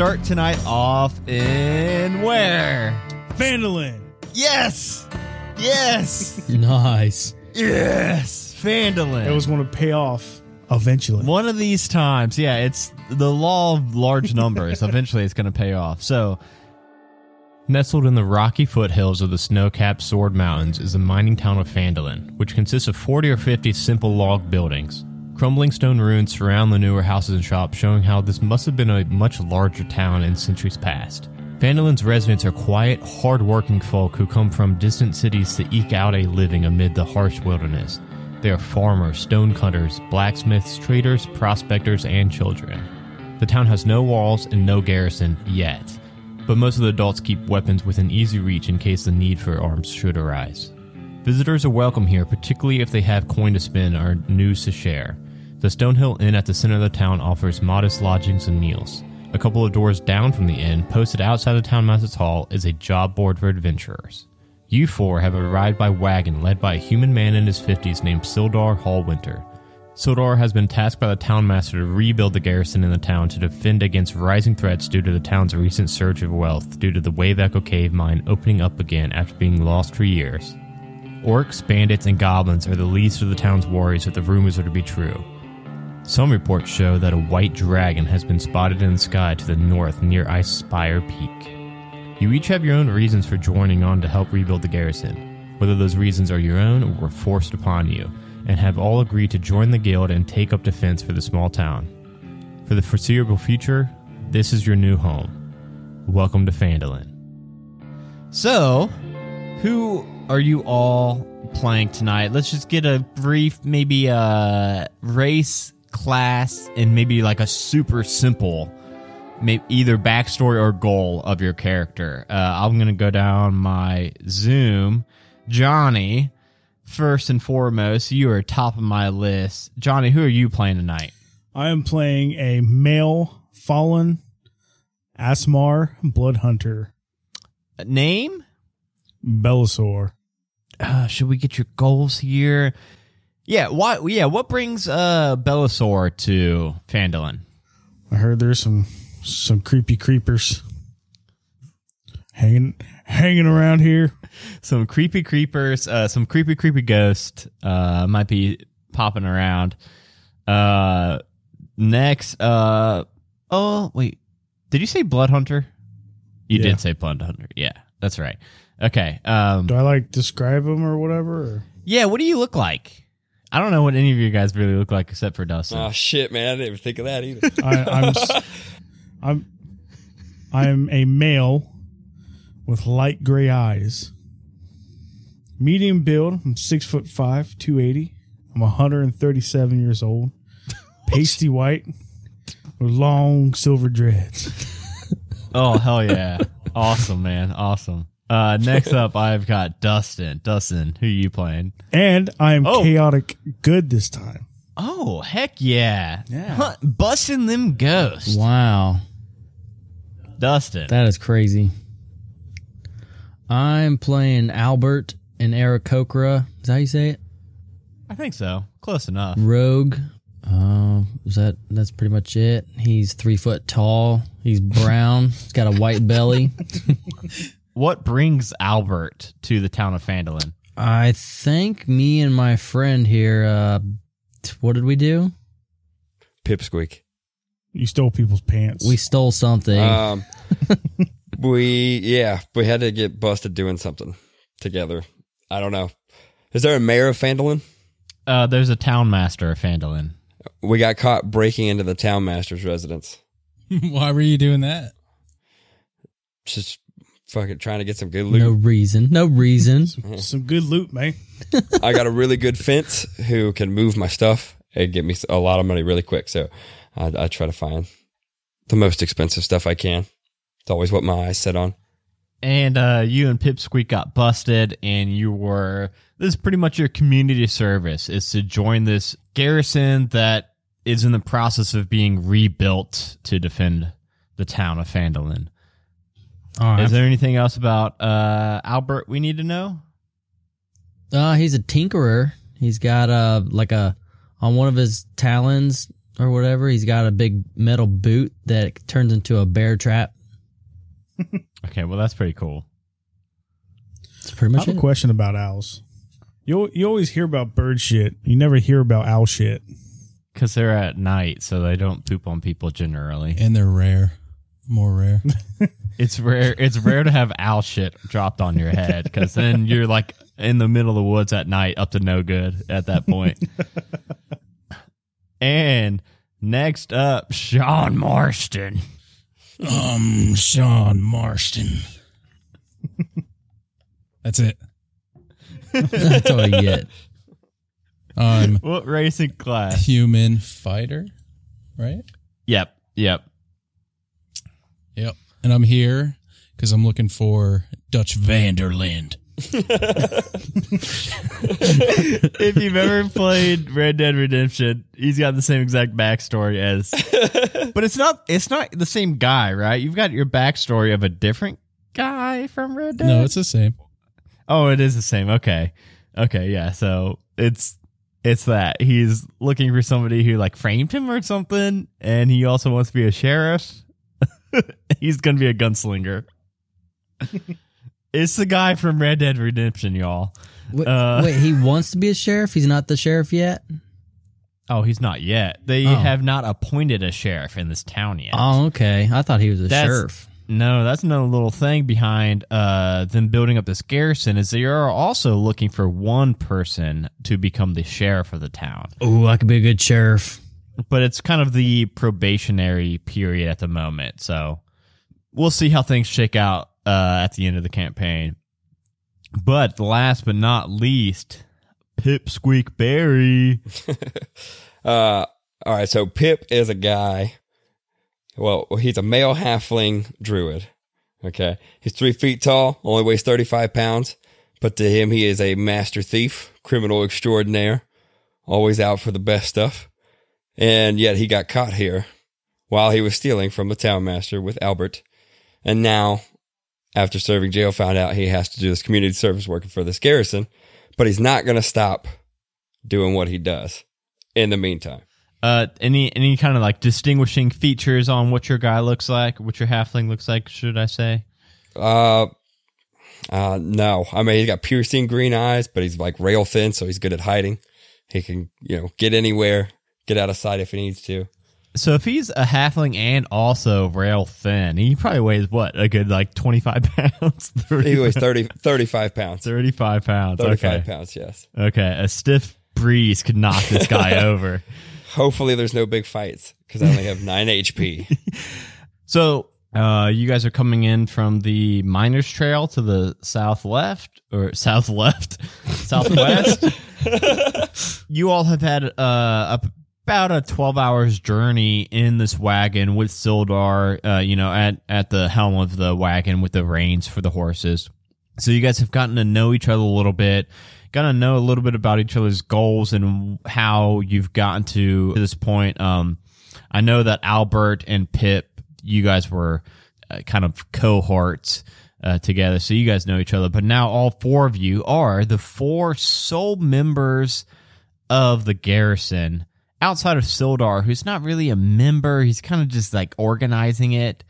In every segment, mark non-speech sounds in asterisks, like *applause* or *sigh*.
start tonight off in where? Phandalin. Yes! Yes! *laughs* Nice. yes! Phandalin. It was going to pay off eventually. One of these times, yeah, it's the law of large numbers. *laughs* Eventually, it's going to pay off. So, nestled in the rocky foothills of the snow-capped Sword Mountains is the mining town of Phandalin, which consists of 40 or 50 simple log buildings. Crumbling stone ruins surround the newer houses and shops, showing how this must have been a much larger town in centuries past. Phandalin's residents are quiet, hard-working folk who come from distant cities to eke out a living amid the harsh wilderness. They are farmers, stonecutters, blacksmiths, traders, prospectors, and children. The town has no walls and no garrison yet, but most of the adults keep weapons within easy reach in case the need for arms should arise. Visitors are welcome here, particularly if they have coin to spend or news to share. The Stonehill Inn at the center of the town offers modest lodgings and meals. A couple of doors down from the inn, posted outside the town townmaster's hall, is a job board for adventurers. You four have arrived by wagon led by a human man in his 50s named Sildar Hallwinter. Sildar has been tasked by the townmaster to rebuild the garrison in the town to defend against rising threats due to the town's recent surge of wealth due to the Wave Echo Cave mine opening up again after being lost for years. Orcs, bandits, and goblins are the least of the town's worries if the rumors are to be true. Some reports show that a white dragon has been spotted in the sky to the north near Ice Spire Peak. You each have your own reasons for joining on to help rebuild the garrison, whether those reasons are your own or were forced upon you, and have all agreed to join the guild and take up defense for the small town. For the foreseeable future, this is your new home. Welcome to Phandalin. So, who are you all playing tonight? Let's just get a brief, maybe a race, class, and maybe like a super simple, maybe either backstory or goal of your character. Uh, I'm gonna go down my Zoom. Johnny, first and foremost, you are top of my list. Johnny, who are you playing tonight? I am playing a male fallen Aasimar blood hunter, Name? Belisor. uh, should we get your goals here? Yeah, why? Yeah, what brings uh Belisor to Phandalin? I heard there's some some creepy creepers hanging hanging around here. *laughs* Some creepy creepers, uh, some creepy creepy ghost uh might be popping around. Uh, next, uh, oh wait, did you say Blood Hunter? You Yeah. did say Blood Hunter. Yeah, that's right. Okay. Um, Do I like describe him or whatever? Or? yeah, what do you look like? I don't know what any of you guys really look like except for Dustin. Oh shit, man! I didn't even think of that either. *laughs* I, I'm s- *laughs* I'm I'm a male with light gray eyes, medium build. I'm six foot five, two eighty. I'm 137 years old, *laughs* pasty white with long silver dreads. Oh hell yeah! awesome, man. Awesome. Uh, next up, I've got Dustin. Dustin, who are you playing? And I am Oh. chaotic good this time. Oh heck yeah! Yeah. Huh, busting them ghosts. Wow. Dustin. That is crazy. I'm playing Albert in Aarakocra. Is that how you say it? I think so. Close enough. Rogue. Uh, is that that's pretty much it. He's three foot tall. He's brown. He's got a white belly. *laughs* What brings Albert to the town of Phandalin? I think me and my friend here. Uh, what did we do? Pipsqueak. You stole people's pants. We stole something. Um, *laughs* we yeah, we had to get busted doing something together. I don't know. Is there a mayor of Phandalin? Uh, there's a town master of Phandalin. We got caught breaking into the town master's residence. *laughs* Why were you doing that? Just fucking trying to get some good loot. no reason. No reason. *laughs* Some good loot, man. *laughs* I got a really good fence who can move my stuff and get me a lot of money really quick. So I, I try to find the most expensive stuff I can. It's always what my eyes set on. And uh, you and Pipsqueak got busted, and you were. This is pretty much your community service is to join this garrison that is in the process of being rebuilt to defend the town of Phandalin. All right. Is there anything else about uh, Albert we need to know? Uh, he's a tinkerer. He's got uh like a on one of his talons. or whatever. He's got a big metal boot that turns into a bear trap. *laughs* Okay, well that's pretty cool. That's pretty I much have a question about owls. You you always hear about bird shit. You never hear about owl shit. Because they're at night, so they don't poop on people generally. And they're rare. More rare. *laughs* It's rare. It's rare to have owl shit dropped on your head because then you're like in the middle of the woods at night, up to no good at that point. *laughs* and next up, Sean Marston. um, Sean Marston. That's it. *laughs* That's all you get. I'm What racing class? human fighter, right? Yep. Yep. Yep. And I'm here because I'm looking for Dutch van der Linde. *laughs* if you've ever played Red Dead Redemption, he's got the same exact backstory as *laughs* But it's not it's not the same guy, right? You've got your backstory of a different guy from Red Dead. No, it's the same. Oh, it is the same. Okay. Okay, yeah. So it's it's that. He's looking for somebody who like framed him or something, and he also wants to be a sheriff. *laughs* He's gonna be a gunslinger. it's the guy from Red Dead Redemption, y'all. Wait, Uh, wait, he wants to be a sheriff. He's not the sheriff yet. Oh, he's not yet. They Oh. have not appointed a sheriff in this town yet. Oh, okay. I thought he was a That's- sheriff. No, that's another little thing behind uh, them building up this garrison is they are also looking for one person to become the sheriff of the town. Oh, I could be a good sheriff. But it's kind of the probationary period at the moment, so we'll see how things shake out uh, at the end of the campaign. But last but not least, Pipsqueak Berry. *laughs* Uh, all right. So Pip is a guy. Well, he's a male halfling druid. Okay. He's three feet tall, only weighs 35 pounds. But to him, he is a master thief, criminal extraordinaire, always out for the best stuff. And yet he got caught here while he was stealing from the town master with Albert. And now, after serving jail, found out he has to do this community service working for this garrison. But he's not going to stop doing what he does in the meantime. Uh, any any kind of like distinguishing features on what your guy looks like, what your halfling looks like, should I say? Uh, uh, no. I mean, he's got piercing green eyes, but he's like rail thin, so he's good at hiding. He can, you know, get anywhere, get out of sight if he needs to. So if he's a halfling and also rail thin, he probably weighs what a good like twenty five *laughs* pounds, He weighs 30, 35 pounds. 35 pounds. 35 okay, pounds, yes. okay, a stiff breeze could knock this guy *laughs* over. Hopefully there's no big fights because I only have 9 HP. *laughs* So uh, you guys are coming in from the miners trail to the south left or south left, southwest. you all have had uh, about a twelve hours journey in this wagon with Sildar. Uh, you know, at at the helm of the wagon with the reins for the horses. So you guys have gotten to know each other a little bit, gotten to know a little bit about each other's goals and how you've gotten to this point. Um, I know that Albert and Pip, you guys were uh, kind of cohorts uh, together, so you guys know each other. But now all four of you are the four sole members of the garrison outside of Sildar, who's not really a member. He's kind of just like organizing it.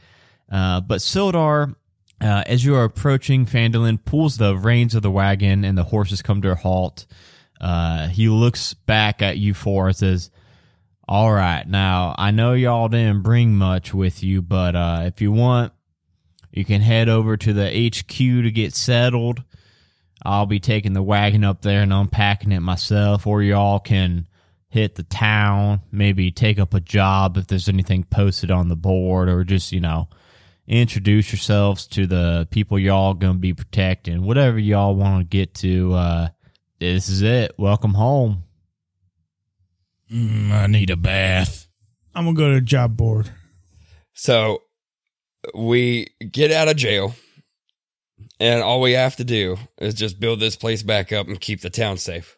Uh, but Sildar, uh, as you are approaching Phandalin, pulls the reins of the wagon and the horses come to a halt. Uh, he looks back at you four and says, all right, now I know y'all didn't bring much with you, but uh, if you want, you can head over to the HQ to get settled. I'll be taking the wagon up there and unpacking it myself, or y'all can hit the town, maybe take up a job if there's anything posted on the board, or just, you know, introduce yourselves to the people y'all gonna be protecting. Whatever y'all want to get to, uh, this is it. Welcome home. Mm, I need a bath. I'm gonna go to the job board. So we get out of jail, and all we have to do is just build this place back up and keep the town safe.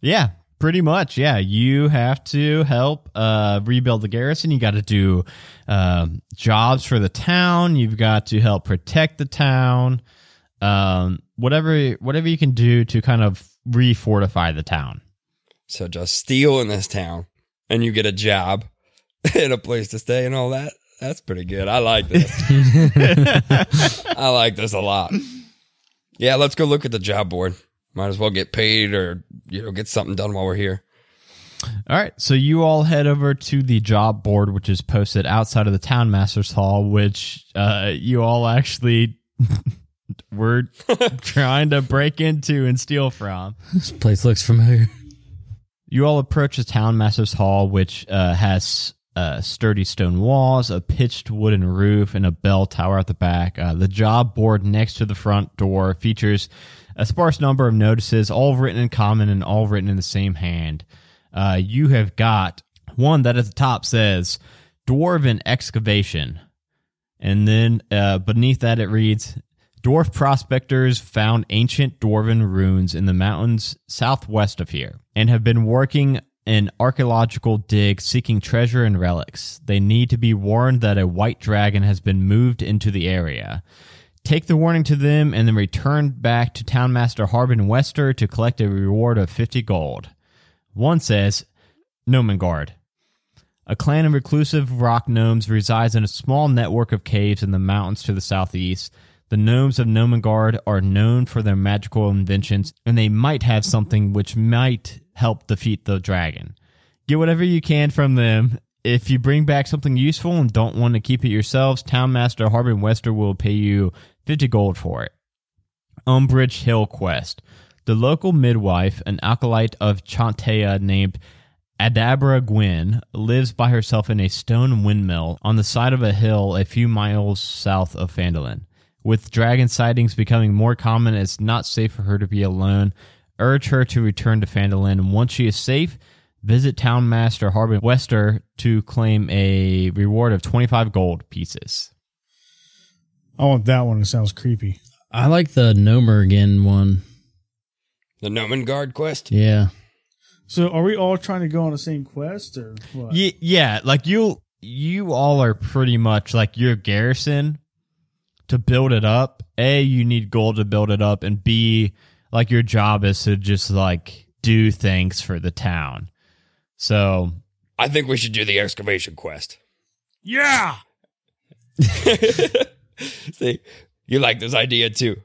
Yeah, pretty much. Yeah, you have to help uh, rebuild the garrison. You got to do um, jobs for the town. You've got to help protect the town. Um, whatever, whatever you can do to kind of refortify the town. So just steal in this town, and you get a job *laughs* and a place to stay and all that. That's pretty good. I like this. *laughs* *laughs* I like this a lot. Yeah, let's go look at the job board. Might as well get paid or you know get something done while we're here. All right, so you all head over to the job board, which is posted outside of the town master's hall, which uh, you all actually *laughs* were *laughs* trying to break into and steal from. This place looks familiar. You all approach the town master's hall, which uh, has uh, sturdy stone walls, a pitched wooden roof, and a bell tower at the back. Uh, the job board next to the front door features a sparse number of notices, all written in common and all written in the same hand. Uh, you have got one that at the top says Dwarven Excavation. And then uh, beneath that, it reads Dwarf prospectors found ancient dwarven ruins in the mountains southwest of here and have been working an archaeological dig seeking treasure and relics. They need to be warned that a white dragon has been moved into the area. Take the warning to them and then return back to Townmaster Harbin Wester to collect a reward of 50 gold. One says, Gnomengarde. A clan of reclusive rock gnomes resides in a small network of caves in the mountains to the southeast. The gnomes of Gnomengarde are known for their magical inventions, and they might have something which might help defeat the dragon. Get whatever you can from them. If you bring back something useful and don't want to keep it yourselves, Townmaster Harbin Wester will pay you 50 gold for it. Umbrage Hill Quest. The local midwife, an acolyte of Chauntea named Adabra Gwyn, lives by herself in a stone windmill on the side of a hill a few miles south of Phandalin. With dragon sightings becoming more common, it's not safe for her to be alone. Urge her to return to Phandalin. Once she is safe, visit Townmaster Harbin Wester to claim a reward of 25 gold pieces. I want that one. It sounds creepy. I like the Nomergen one. The Gnomengarde quest. Yeah. So, are we all trying to go on the same quest, or what? Yeah, yeah, like you you all are pretty much like your garrison to build it up. A, you need gold to build it up, and B, like your job is to just like do things for the town. So I think we should do the excavation quest. Yeah. *laughs* *laughs* See, you like this idea too.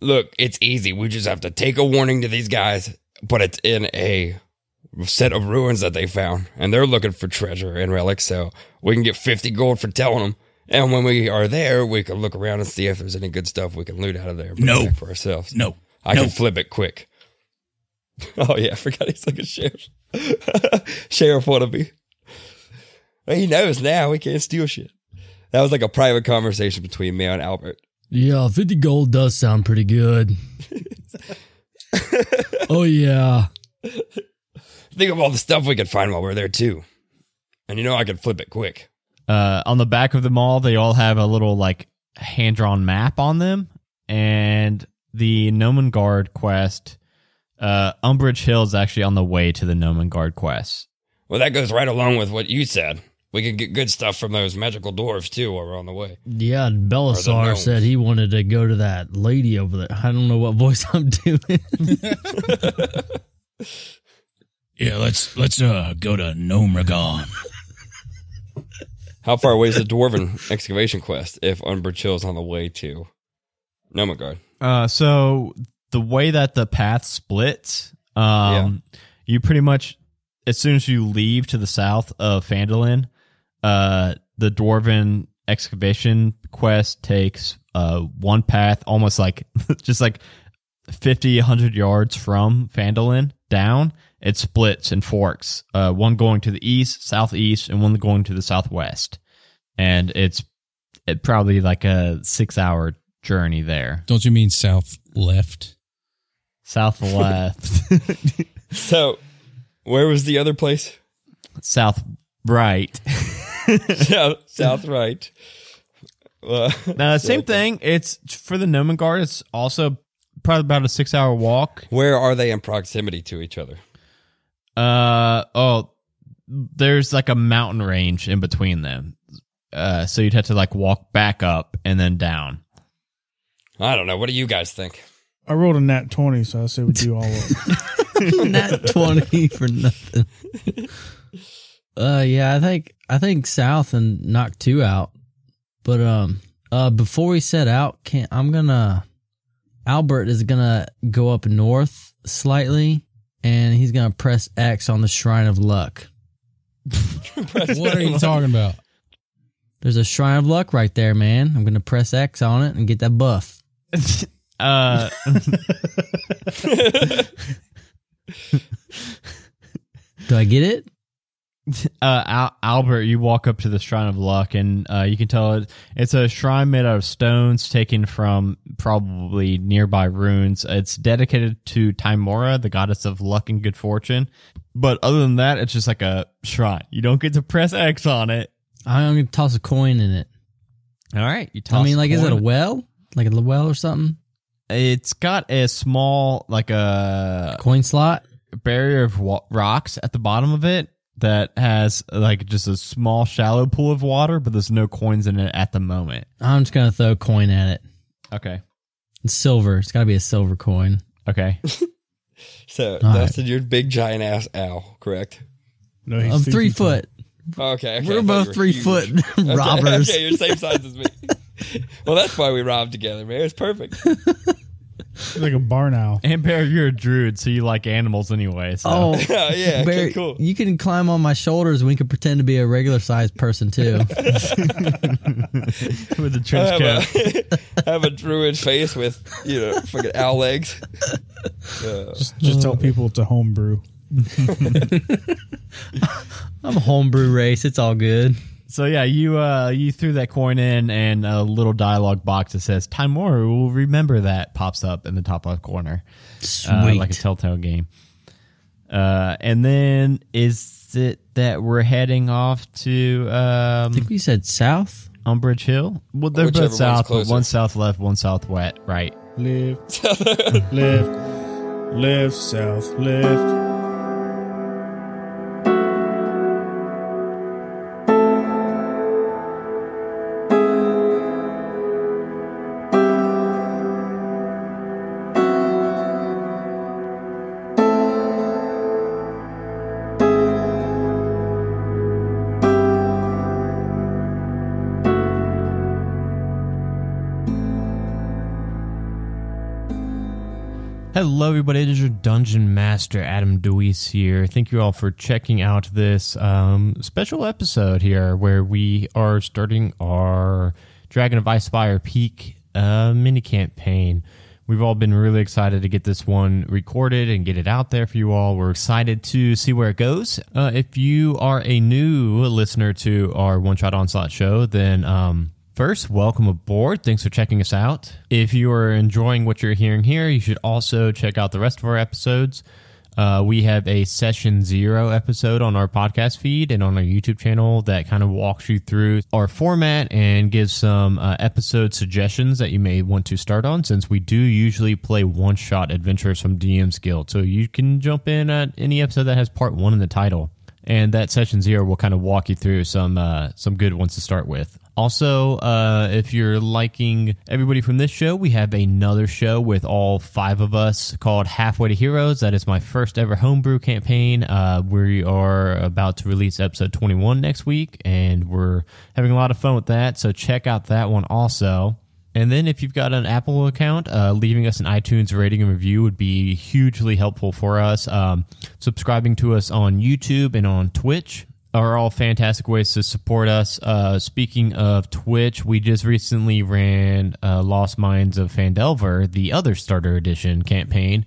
Look, it's easy. We just have to take a warning to these guys, but it's in a set of ruins that they found, and they're looking for treasure and relics. So we can get fifty gold for telling them. And when we are there, we can look around and see if there's any good stuff we can loot out of there. No. for ourselves. No. I no. can flip it quick. *laughs* Oh yeah, I forgot he's like a sheriff. *laughs* sheriff wannabe. He knows now we can't steal shit. That was like a private conversation between me and Albert. Yeah, 50 gold does sound pretty good. oh, yeah. Think of all the stuff we could find while we're there too. And you know I can flip it quick. uh, on the back of them all, they all have a little like hand drawn map on them, and the Gnomengarde quest. Uh, Umbrage Hill is actually on the way to the Gnomengarde quest. Well, that goes right along with what you said. We could get good stuff from those magical dwarves too while we're on the way. Yeah, Or Belisar said he wanted to go to that lady over there. I don't know what voice I'm *laughs* doing. *laughs* Yeah, let's let's uh go to Nomragon. How far away is the dwarven excavation quest if Umbrage is on the way to Nomagard? Uh, so the way that the path splits, um, you pretty much as soon as you leave to the south of Phandalin, uh, the dwarven excavation quest takes uh one path, almost like *laughs* just like 50, 100 yards from Phandalin down. It splits and forks, uh, one going to the east, southeast, and one going to the southwest. And it's it probably like a six hour journey there. Don't you mean south left? South *laughs* left. So, where was the other place? South right. *laughs* *laughs* south, south right. Well, *laughs* Uh, same thing. It's for the Gnomengarde. It's also probably about a six hour walk. where are they in proximity to each other? Uh oh, there's like a mountain range in between them. Uh, so you'd have to like walk back up and then down. I don't know. What do you guys think? I rolled a nat 20, so I say we do all *laughs* of it. Nat 20 for nothing. Uh, yeah, I think I think south and knock two out. But um, uh, before we set out, can I'm gonna Albert is gonna go up north slightly, and he's gonna press X on the Shrine of Luck. What are you talking about? There's a Shrine of Luck right there, man. I'm gonna press X on it and get that buff. *laughs* Uh, *laughs* Do I get it? Uh, Al- Albert, you walk up to the Shrine of Luck, and uh, you can tell it, it's a shrine made out of stones taken from probably nearby ruins. It's dedicated to Tymora, the goddess of luck and good fortune. But other than that, it's just like a shrine. You don't get to press X on it. I'm gonna toss a coin in it. All right, you toss I mean, like, is it a well? Like a well or something? It's got a small, like a Coin slot? barrier of rocks at the bottom of it that has like just a small shallow pool of water, but there's no coins in it at the moment. I'm just gonna throw a coin at it. Okay. It's silver. It's gotta be a silver coin. Okay. *laughs* So All Dustin, you're big giant ass owl, correct? No, he's I'm two three feet tall. foot. Okay, okay, We're both three huge. foot Okay, robbers. Okay, you're the same size as me. *laughs* well, that's why we robbed together, man. It's perfect. *laughs* He's like a barn owl. And Bear, you're a druid, so you like animals anyway. So. Oh, *laughs* yeah, yeah, Barry, okay, cool. you can climb on my shoulders. and We can pretend to be a regular sized person too. *laughs* with the trench have coat. *laughs* a, have a druid face with you know fucking owl legs. Uh, Just, just tell people to a homebrew. I'm a homebrew race. It's all good. So yeah, you uh you threw that coin in, and a little dialogue box that says "Tymora will remember that" pops up in the top left corner, Sweet. uh, like a Telltale game. Uh, and then is it that we're heading off to I um, think we said south. on Bridge Hill? Well, they're Whichever both south, but one south left, one south wet, right? Lift, lift, lift, south, lift. Everybody. It is your Dungeon Master, Adam Deweese here. Thank you all for checking out this um, special episode here where we are starting our Dragon of Icespire Peak uh, mini campaign. We've all been really excited to get this one recorded and get it out there for you all. We're excited to see where it goes. Uh, if you are a new listener to our One Shot Onslaught show, then um, First, welcome aboard. Thanks for checking us out. If you are enjoying what you're hearing here, you should also check out the rest of our episodes. Uh, we have a session zero episode on our podcast feed and on our YouTube channel that kind of walks you through our format and gives some uh, episode suggestions that you may want to start on since we do usually play one shot adventures from DM's Guild. So you can jump in at any episode that has part one in the title and that session zero will kind of walk you through some uh, some good ones to start with. Also, uh, if you're liking everybody from this show, we have another show with all five of us called Halfway to Heroes. That is my first ever homebrew campaign. Uh, we are about to release episode 21 next week, and we're having a lot of fun with that. So check out that one also. And then if you've got an Apple account, uh, leaving us an iTunes rating and review would be hugely helpful for us. Um, subscribing to us on YouTube and on Twitch are all fantastic ways to support us. Uh, speaking of Twitch, we just recently ran uh, Lost Minds of Phandelver, the other starter edition campaign,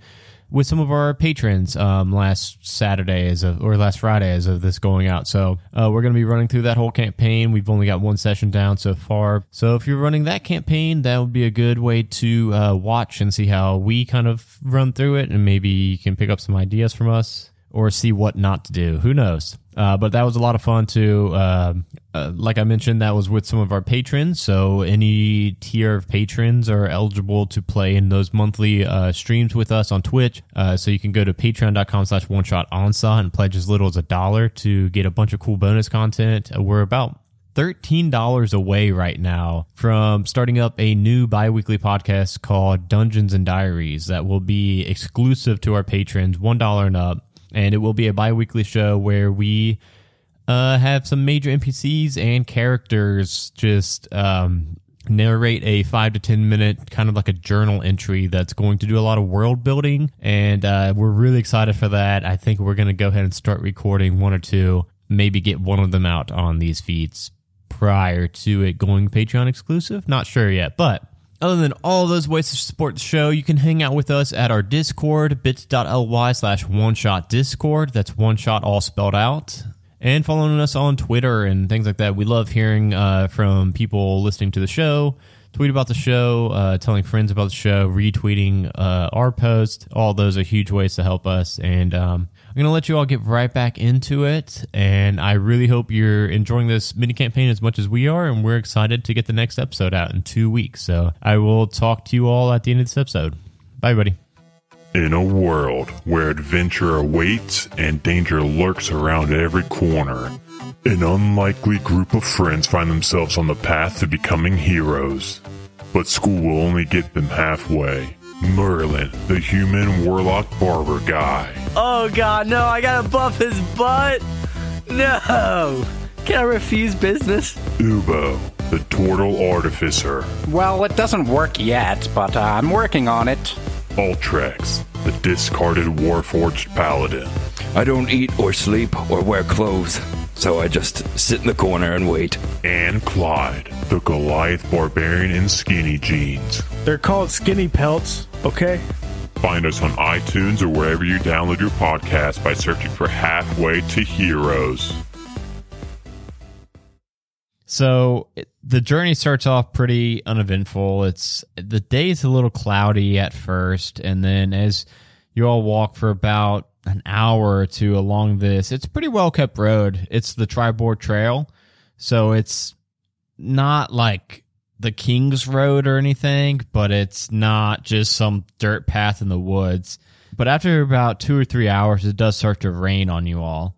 with some of our patrons um, last Saturday as of, or last Friday as of this going out. So uh, we're going to be running through that whole campaign. We've only got one session down so far. So if you're running that campaign, that would be a good way to uh, watch and see how we kind of run through it, and maybe you can pick up some ideas from us or see what not to do. Who knows? Uh, but that was a lot of fun too. Uh, uh, like I mentioned, that was with some of our patrons. So any tier of patrons are eligible to play in those monthly uh, streams with us on Twitch. Uh, so you can go to patreon.com slash one shot and pledge as little as a dollar to get a bunch of cool bonus content. Uh, we're about $13 away right now from starting up a new bi-weekly podcast called Dungeons and Diaries that will be exclusive to our patrons, $1 and up. And it will be a bi-weekly show where we uh, have some major NPCs and characters just um, narrate a five to 10 minute kind of like a journal entry that's going to do a lot of world building. And uh, we're really excited for that. I think we're going to go ahead and start recording one or two, maybe get one of them out on these feeds prior to it going Patreon exclusive. Not sure yet, but other than all those ways to support the show, you can hang out with us at our Discord, bit.ly slash one shot Discord. That's one shot all spelled out. And following us on Twitter and things like that. We love hearing uh, from people listening to the show, tweet about the show, uh, telling friends about the show, retweeting uh, our post. All those are huge ways to help us. And um, I'm going to let you all get right back into it. And I really hope you're enjoying this mini campaign as much as we are. And we're excited to get the next episode out in two weeks. So I will talk to you all at the end of this episode. Bye, everybody. In a world where adventure awaits and danger lurks around every corner, an unlikely group of friends find themselves on the path to becoming heroes. But school will only get them halfway. Merlin, the human warlock barber guy. Oh god, no, I gotta buff his butt! No! Can I refuse business? Ubo, the turtle artificer. Well, it doesn't work yet, but uh, I'm working on it. Ultrex, the discarded warforged paladin. I don't eat or sleep or wear clothes, so I just sit in the corner and wait. And Clyde, the Goliath barbarian in skinny jeans. They're called skinny pelts, okay? Find us on iTunes or wherever you download your podcast by searching for Halfway to Heroes. So it, the journey starts off pretty uneventful. It's the day's a little cloudy at first, and then as you all walk for about an hour or two along this, it's pretty well kept road. It's the Triboar Trail, so it's not like the King's Road or anything, but it's not just some dirt path in the woods. But after about two or three hours, it does start to rain on you all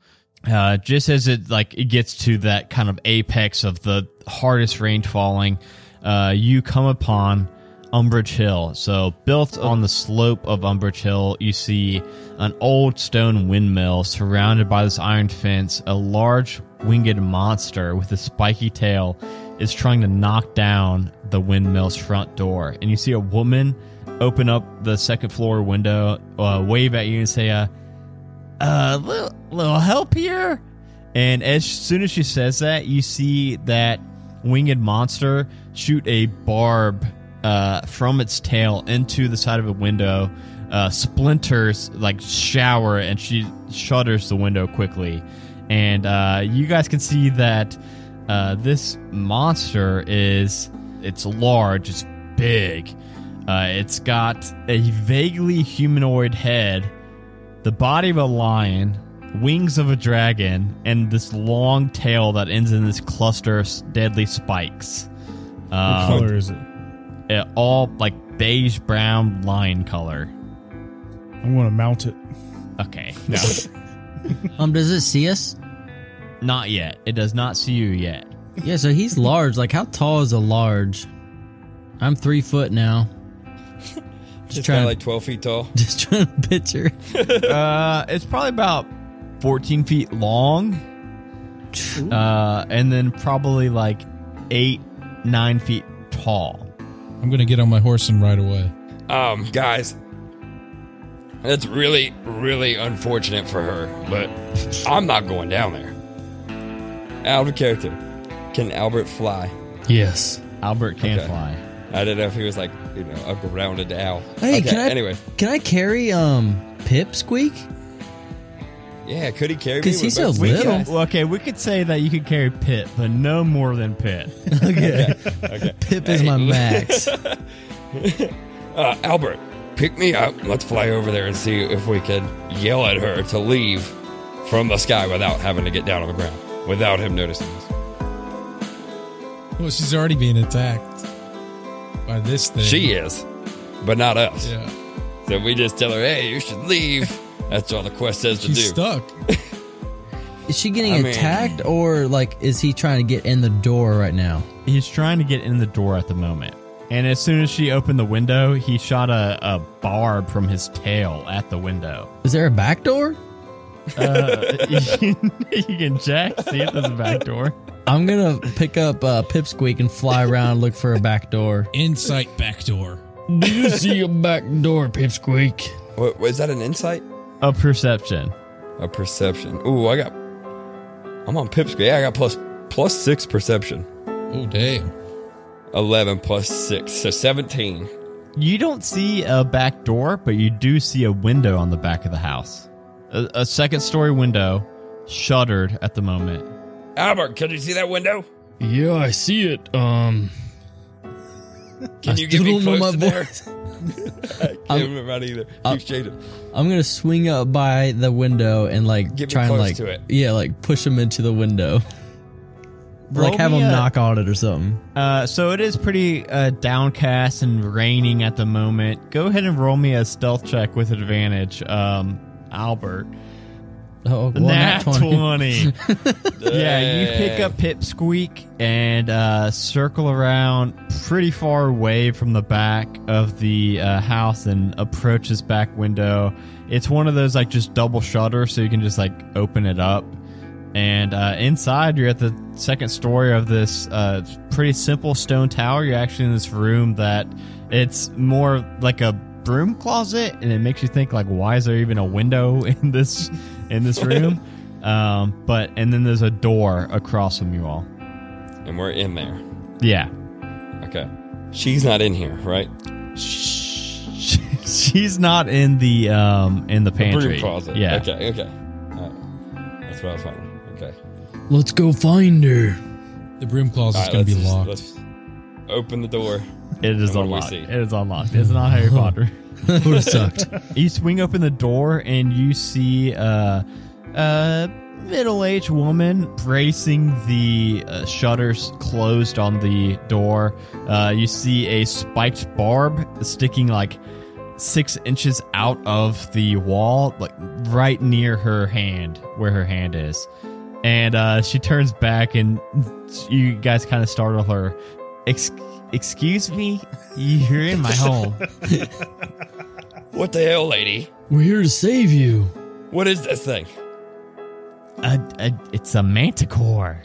uh, just as it like it gets to that kind of apex of the hardest rain falling, uh, you come upon Umbrage Hill. So built on the slope of Umbrage Hill, you see an old stone windmill surrounded by this iron fence. A large winged monster with a spiky tail is trying to knock down the windmill's front door, and you see a woman open up the second floor window, uh, wave at you, and say, uh, uh, little, little help here. And as soon as she says that, you see that winged monster shoot a barb uh, from its tail into the side of a window. Uh, splinters like shower, and she shutters the window quickly. And uh, you guys can see that uh, this monster is it's large, it's big. Uh, it's got a vaguely humanoid head the body of a lion, wings of a dragon, and this long tail that ends in this cluster of deadly spikes. What Um, color is it? It- all like beige brown lion color. I'm going to mount it. Okay, *laughs* no, Um, does it see us? not yet. It does not see you yet. Yeah, so he's large. Like, how tall is a large? I'm three foot now. *laughs* Just trying- kind like 12 feet tall. *laughs* Just trying to picture. Uh, it's probably about 14 feet long, uh, and then probably like eight, nine feet tall. I'm gonna get on my horse and ride away. Um, guys, that's really, really unfortunate for her, but I'm not going down there. Out of character. Can Albert fly? Yes. Albert can Okay. fly. I didn't know if he was like, you know, a grounded owl. Hey, okay, can I? anyway. Can I carry um Pip Squeak? Yeah, could he carry me? 'Cause We're he's so both- We little. could, well, okay, we could say that you could carry Pit, but no more than Pit. *laughs* Okay. Okay. Pip is my max. *laughs* Uh, Albert, pick me up. Let's fly over there and see if we can yell at her to leave from the sky without having to get down on the ground, without him noticing us. Well, she's already being attacked by this thing. She is, but not us. Yeah. So we just tell her, hey, you should leave. That's all the quest says to She's do. stuck. *laughs* Is she getting I mean- attacked or like is he trying to get in the door right now? He's trying to get in the door at the moment. And as soon as she opened the window, he shot a, a barb from his tail at the window. Is there a back door? Uh, you, *laughs* can, you can check, see if there's a back door. I'm gonna pick up uh, Pipsqueak and fly around and look for a back door. Insight back door. Do you see a back door, Pipsqueak? What, was that an insight? A perception. A perception. Ooh, I got. I'm on Pipsqueak. Yeah, I got plus plus six perception. Oh damn. Eleven plus six, so seventeen. You don't see a back door, but you do see a window on the back of the house. A, a second story window, shuttered at the moment. Albert, can you see that window? Yeah, I see it. Um, Can I you get me don't know close my to there? *laughs* voice. *laughs* I can't remember that either. I'm- Keep shading. I'm gonna swing up by the window and like Get me try and like to it. yeah, like push him into the window. *laughs* Roll like have him a- knock on it or something. Uh, so it is pretty uh, downcast and raining at the moment. Go ahead and roll me a stealth check with advantage, um, Albert. Oh, well, Nat nat 20. 20. *laughs* yeah, you pick up Pipsqueak and uh, circle around pretty far away from the back of the uh, house and approach this back window. It's one of those like just double shutter, so you can just like open it up. And uh, inside, you're at the second story of this uh, pretty simple stone tower. You're actually in this room that it's more like a broom closet, and it makes you think like, why is there even a window *laughs* in this in this *laughs* room? um, but and then there's a door across from you all. And we're in there. Yeah, Okay. She's not in here, right? *laughs* she's not in the um in the The pantry. broom closet. Yeah, Okay, okay. All right. That's what I was finding. Okay. Let's go find her. The broom closet's All right, gonna be let's just- locked. let's open the door. It is And what do we unlocked. see? It is unlocked. It's not Harry Potter. that would have sucked. *laughs* you swing open the door and you see uh, a middle-aged woman bracing the uh, shutters closed on the door. Uh, you see a spiked barb sticking like six inches out of the wall, like right near her hand, where her hand is. And uh, she turns back, and you guys kind of startle her. Ex- excuse me, you're in my home. *laughs* What the hell, lady? We're here to save you. What is this thing? Uh, uh, it's a manticore.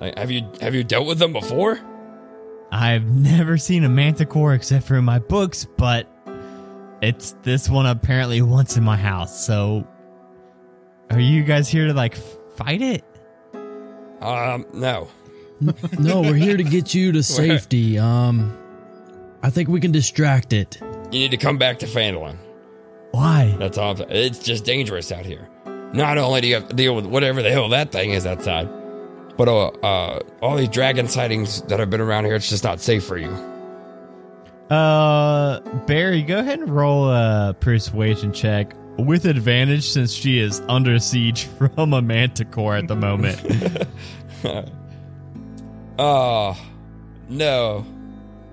Like, have you have you dealt with them before? I've never seen a manticore except for in my books, but it's this one apparently once in my house. So, are you guys here to like fight it? Um, no. *laughs* No, we're here to get you to *laughs* safety. Um, I think we can distract it. You need to come back to Phandalin. Why? That's all. I'm. It's just dangerous out here. Not only do you have to deal with whatever the hell that thing is outside, but uh, uh, all these dragon sightings that have been around here, it's just not safe for you. Uh, Barry, go ahead and roll a persuasion check with advantage since she is under siege *laughs* from a manticore at the moment. Oh, no.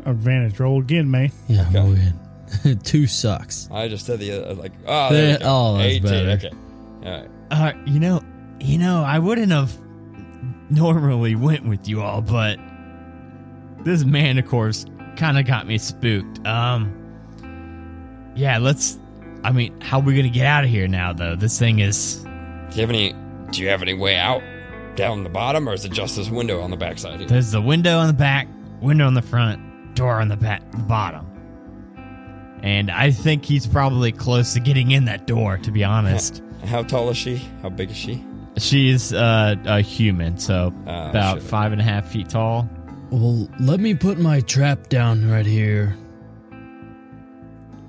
Advantage roll again, man. Yeah, go ahead. *laughs* Two sucks. I just said the uh, like. Oh, Yeah, there you go. oh, that's 18, better. Okay. All right. uh, you know, you know, I wouldn't have normally went with you all, but this man, of course, kind of got me spooked. Um, yeah, let's. I mean, how are we gonna get out of here now? Though this thing is. Do you have any? Do you have any way out down the bottom, or is it just this window on the backside? Here? There's the window on the back, window on the front, door on the back, bottom. And I think he's probably close to getting in that door. To be honest, How tall is she? How big is she? she's uh, a human, so Ah, about shit. five and a half feet tall. Well, let me put my trap down right here.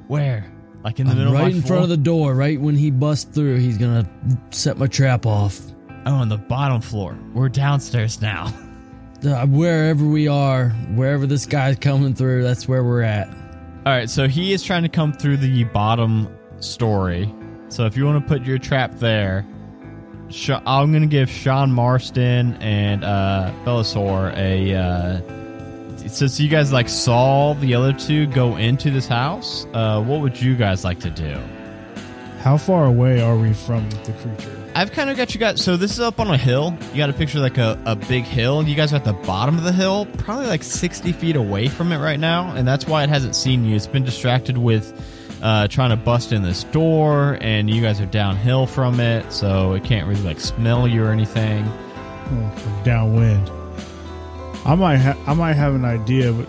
Where? Like in the I'm middle right of my in front of the door. Right when he busts through, he's gonna set my trap off. Oh, on the bottom floor. We're downstairs now. *laughs* Uh, wherever we are, wherever this guy's coming through, that's where we're at. All right, so he is trying to come through the bottom story. So if you want to put your trap there, Sh- I'm going to give Sean Marston and uh, Bellasaur a. Uh, since you guys like saw the other two go into this house, uh, what would you guys like to do? How far away are we from the creature? I've kind of got you guys. So this is up on a hill. You got to picture like a, a big hill. You guys are at the bottom of the hill, probably like 60 feet away from it right now. And that's why it hasn't seen you. It's been distracted with uh, trying to bust in this door, and you guys are downhill from it, so it can't really like smell you or anything. Oh, downwind. I might ha- I might have an idea but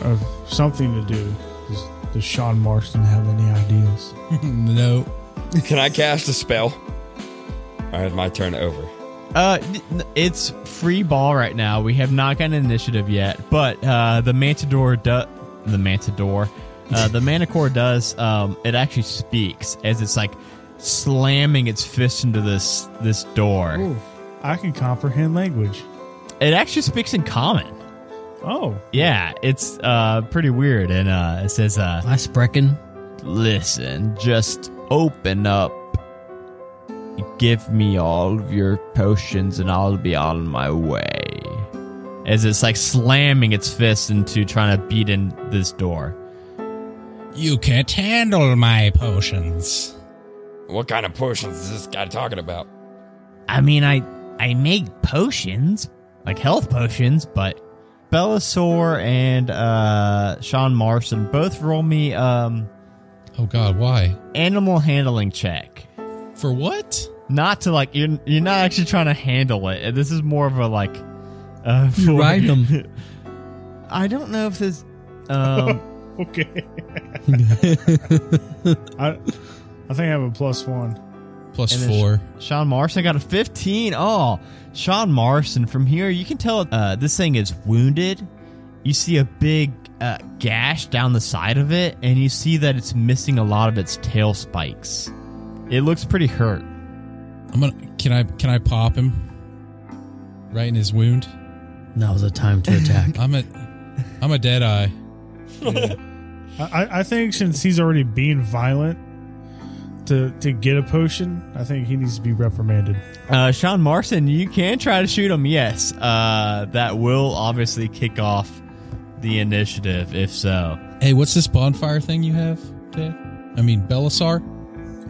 of something to do. Does, does Sean Marston have any ideas? *laughs* no. Can I cast a spell? All right, my turn over. Uh, it's free ball right now. We have not gotten an initiative yet, but uh, the Mantador does. The Mantador, uh, the Manticore does. Um, it actually speaks as it's like slamming its fist into this this door. Ooh, I can comprehend language. It actually speaks in common. Oh, Yeah, it's uh pretty weird, and uh, it says, uh, I sprechen. "Listen, just open up." Give me all of your potions and I'll be on my way. As it's like slamming its fist into trying to beat in this door. You can't handle my potions. What kind of potions is this guy talking about? I mean, I I make potions, like health potions, but Bellasaur and uh Sean Marston both roll me um Oh God, why? animal handling check. For what? Not to like you're you're not actually trying to handle it. This is more of a like uh *laughs* You for- ride 'em. *laughs* I don't know if this *laughs* um okay. I I think I have a plus one. Plus And four. Sean Marston got a 15. Oh, Sean Marston. From here, you can tell uh, this thing is wounded. You see a big uh, gash down the side of it, and you see that it's missing a lot of its tail spikes. It looks pretty hurt. I'm gonna. Can I? Can I pop him? Right in his wound. Now's the time to attack. *laughs* I'm a. I'm a dead eye. *laughs* I, I think since he's already being violent to to get a potion, I think he needs to be reprimanded. Uh, Sean Marston, you can try to shoot him. Yes, uh, that will obviously kick off the initiative. If so, Hey, what's this bonfire thing you have, Dad? I mean, Belisar.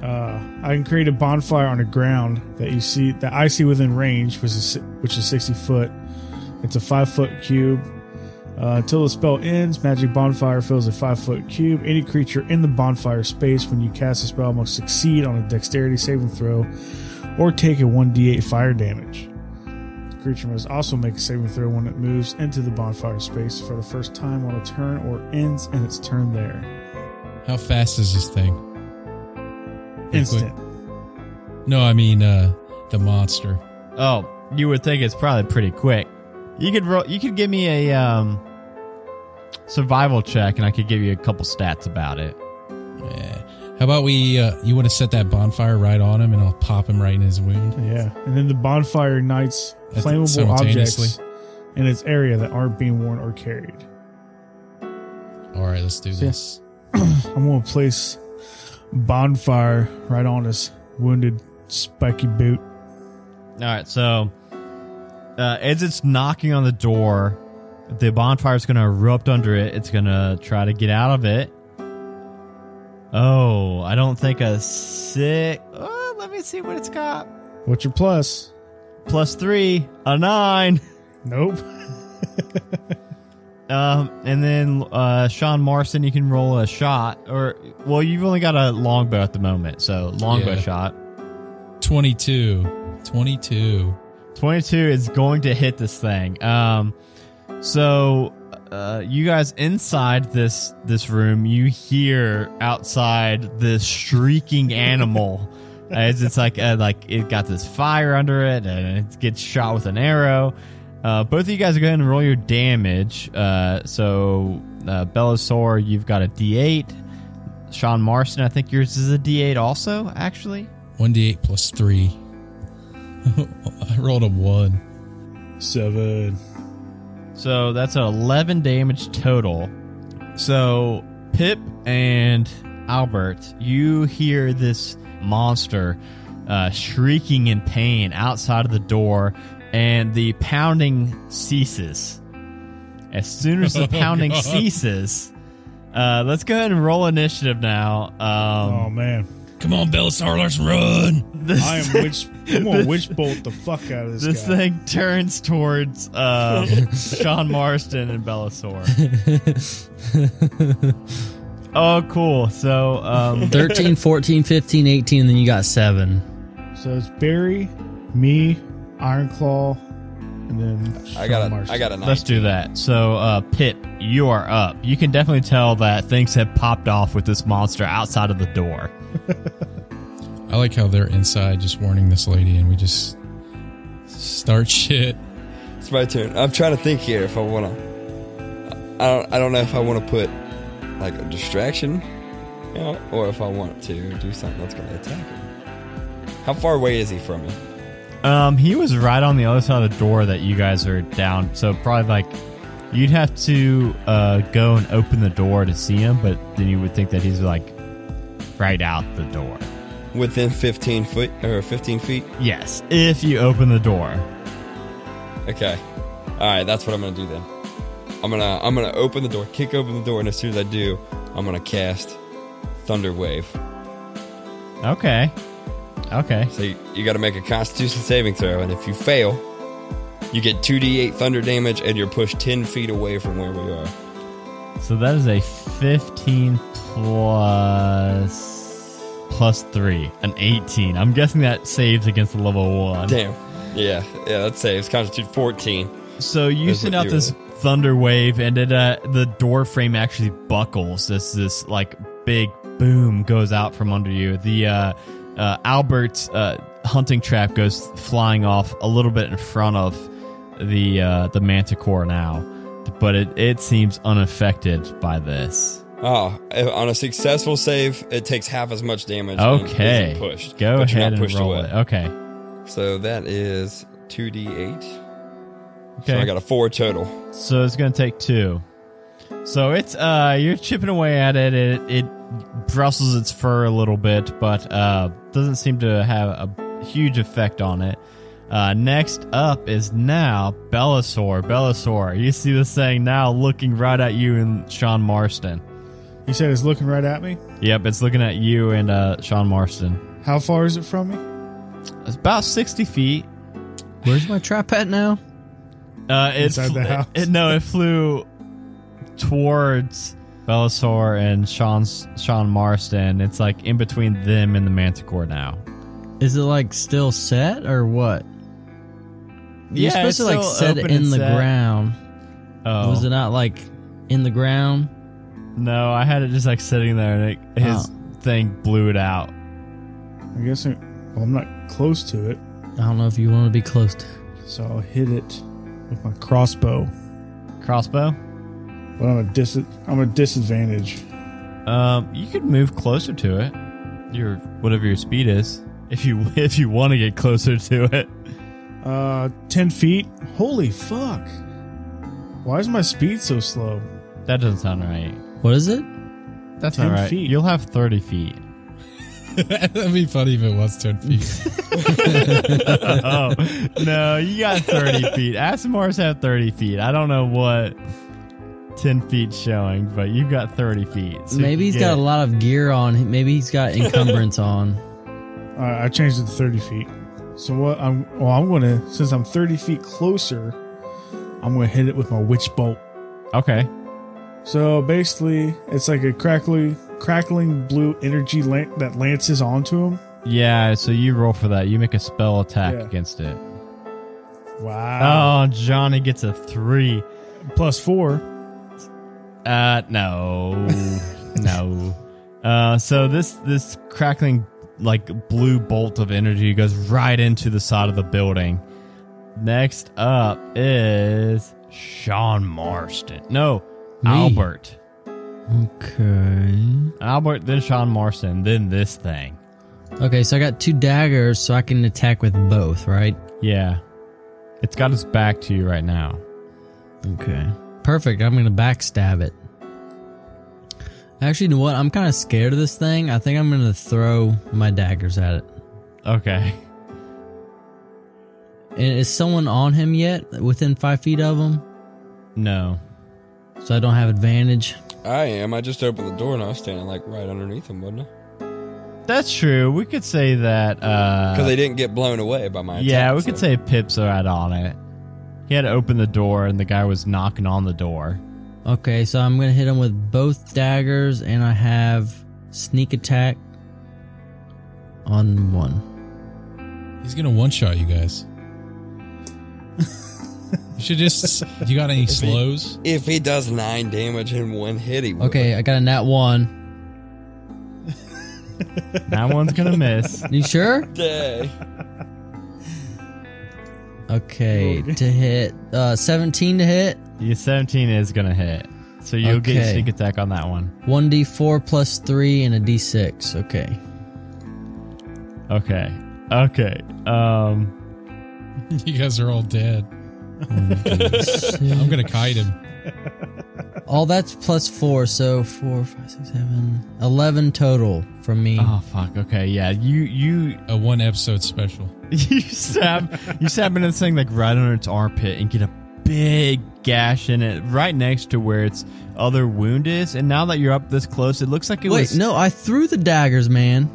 Uh, I can create a bonfire on the ground that you see that I see within range, which is which is sixty foot. It's a five foot cube. Uh, until the spell ends, magic bonfire fills a five foot cube. Any creature in the bonfire space when you cast a spell must succeed on a dexterity saving throw or take a 1d8 fire damage. The creature must also make a saving throw when it moves into the bonfire space for the first time on a turn or ends in its turn there. How fast is this thing? Instant. No, I mean uh the monster. oh, you would think it's probably pretty quick. You could roll. You could give me a um, survival check, and I could give you a couple stats about it. Yeah. How about we? Uh, you want to set that bonfire right on him, and I'll pop him right in his wound. Yeah, and then the bonfire ignites flammable objects in its area that aren't being worn or carried. All right, let's do this. *clears throat* I'm gonna place bonfire right on his wounded spiky boot. All right, so uh, as it's knocking on the door, the bonfire's going to erupt under it. It's going to try to get out of it. Oh, I don't think a six. Oh, let me see what it's got. What's your plus? Plus three, a nine. Nope. *laughs* Um, and then uh, Sean Marston, you can roll a shot, or well, you've only got a longbow at the moment, so longbow Yeah. shot. 22. 22. 22 is going to hit this thing. Um, so uh, you guys inside this this room, you hear outside this shrieking animal *laughs* as it's like uh, like it got this fire under it and it gets shot with an arrow. Uh, both of you guys are going to roll your damage. Uh, so uh, Bellasaur, you've got a D8. Sean Marston, I think yours is a D8 also. Actually, 1d8 plus 3. *laughs* I rolled a 1. Seven. So that's an 11 damage total. So Pip and Albert, you hear this monster uh, shrieking in pain outside of the door, and the pounding ceases. As soon as the *laughs* Oh, pounding God. ceases, uh, let's go ahead and roll initiative now. Um, Oh man, Come on, Belisar, let's run. this I am witch. I'm gonna witch bolt the fuck out of this, this guy. thing turns towards um, *laughs* Sean Marston and Bellasaur. *laughs* Oh, cool. So, um, 13, 14, 15, 18, and then you got seven. So it's Barry, me, Ironclaw, and then I got Sean a, Marston. I got a let's do that. So, uh, Pip, you are up. You can definitely tell that things have popped off with this monster outside of the door. *laughs* I like how they're inside just warning this lady and we just start shit. It's my turn. I'm trying to think here if I want to. I don't. I don't know if I want to put like a distraction, you know, or if I want to do something that's going to attack him. How far away is he from me? Um, he was right on the other side of the door that you guys are down. So probably like you'd have to uh, go and open the door to see him, but then you would think that he's like right out the door. Within 15 foot or 15 feet? Yes, if you open the door. Okay. All right, that's what I'm gonna do then. I'm gonna I'm gonna open the door, kick open the door, and as soon as I do, I'm gonna cast Thunder Wave. Okay. Okay. So you, you got to make a Constitution saving throw, and if you fail, you get 2d8 thunder damage, and you're pushed 10 feet away from where we are. So that is a 15 plus plus 3, an 18. I'm guessing that saves against a level 1. Damn. Yeah, yeah, that saves. Constitution 14. So you That's send out this thunder wave, and it uh, the door frame actually buckles. This this like big boom goes out from under you. The uh, uh, Albert's uh, hunting trap goes flying off a little bit in front of the uh, the Manticore now, but it it seems unaffected by this. Oh, on a successful save, it takes half as much damage. Okay, pushed. go but you're ahead and pushed roll away. it. Okay, So that is 2d8. okay. So I got a 4 total. So it's gonna take two. So it's uh you're chipping away at it. It it brustles its fur a little bit, but uh doesn't seem to have a huge effect on it. Uh, next up is now Bellasaur. Bellasaur, you see this thing now looking right at you and Sean Marston. You said it's looking right at me. Yep, it's looking at you and uh, Sean Marston. How far is it from me? It's about sixty feet. Where's my trap at now? Uh, it Inside the fl- house? It, no, it flew towards Bellasaur and Sean's Sean Marston. It's like in between them and the Manticore now. Is it like still set or what? You're Yeah, supposed it's to like still set it in the set. ground. Oh Was it not like in the ground? no, I had it just like sitting there, and it, his Oh. thing blew it out. I guess I, well, I'm not close to it, I don't know if you want to be close to. it. so I'll hit it with my crossbow. Crossbow. But I'm a dis I'm a disadvantage. Um, you could move closer to it. Your whatever your speed is, if you *laughs* if you want to get closer to it. Uh, ten feet. Holy fuck! Why is my speed so slow? That doesn't sound right. What is it? That's 10 not right. feet. You'll have thirty feet. *laughs* That'd be funny if it was 10 feet. *laughs* oh no, you got thirty feet. Aasimars have thirty feet. I don't know what ten feet showing, but you've got thirty feet. So Maybe he's got a lot of gear on. Maybe he's got *laughs* encumbrance on. Uh, I changed it to thirty feet. So what? I'm well. I'm gonna since I'm thirty feet closer. I'm gonna hit it with my witch bolt. Okay. So basically, it's like a crackly, crackling blue energy lan- that lances onto him. Yeah. So you roll for that. You make a spell attack Yeah. against it. Wow. Oh, Johnny gets a three. Plus four. Uh, no, no. Uh, so this this crackling like blue bolt of energy goes right into the side of the building. Next up is Sean Marston. No, Me. Albert. Okay. Albert, then Sean Marston, then this thing. Okay, so I got two daggers, so I can attack with both, right? Yeah, it's got its back to you right now. Okay. Perfect. I'm gonna backstab it. Actually, you know what? I'm kind of scared of this thing. I think I'm gonna throw my daggers at it. Okay. And is someone on him yet? Within five feet of him, No. so I don't have advantage. I am. I just opened the door and I was standing like right underneath him, wasn't I? That's true. We could say that. uh Because they didn't get blown away by my Yeah, attack, we could say Pip's are right on it. He had to open the door, and the guy was knocking on the door. Okay, so I'm gonna hit him with both daggers, and I have sneak attack on one. He's gonna one shot you guys. you should just. You got any slows? If he does nine damage in one hit, he will. Okay, I got a nat one. *laughs* That one's gonna miss. You sure? Day. Okay, to hit uh 17 to hit. Your 17 is gonna hit. So you'll get Okay. sneak attack on that one. 1d4 plus 3 and a d6. Okay. Okay. Okay. Um *laughs* You guys are all dead. I'm gonna kite him. *laughs* All that's plus 4, so 4, 5, 6, 7, 11 total from me. Oh fuck. Okay. Yeah. You you A one episode special. *laughs* you stab you stab into this thing like right under its armpit and get a big gash in it right next to where its other wound is. And now that you're up this close, it looks like it Wait, was. no, I threw the daggers, man.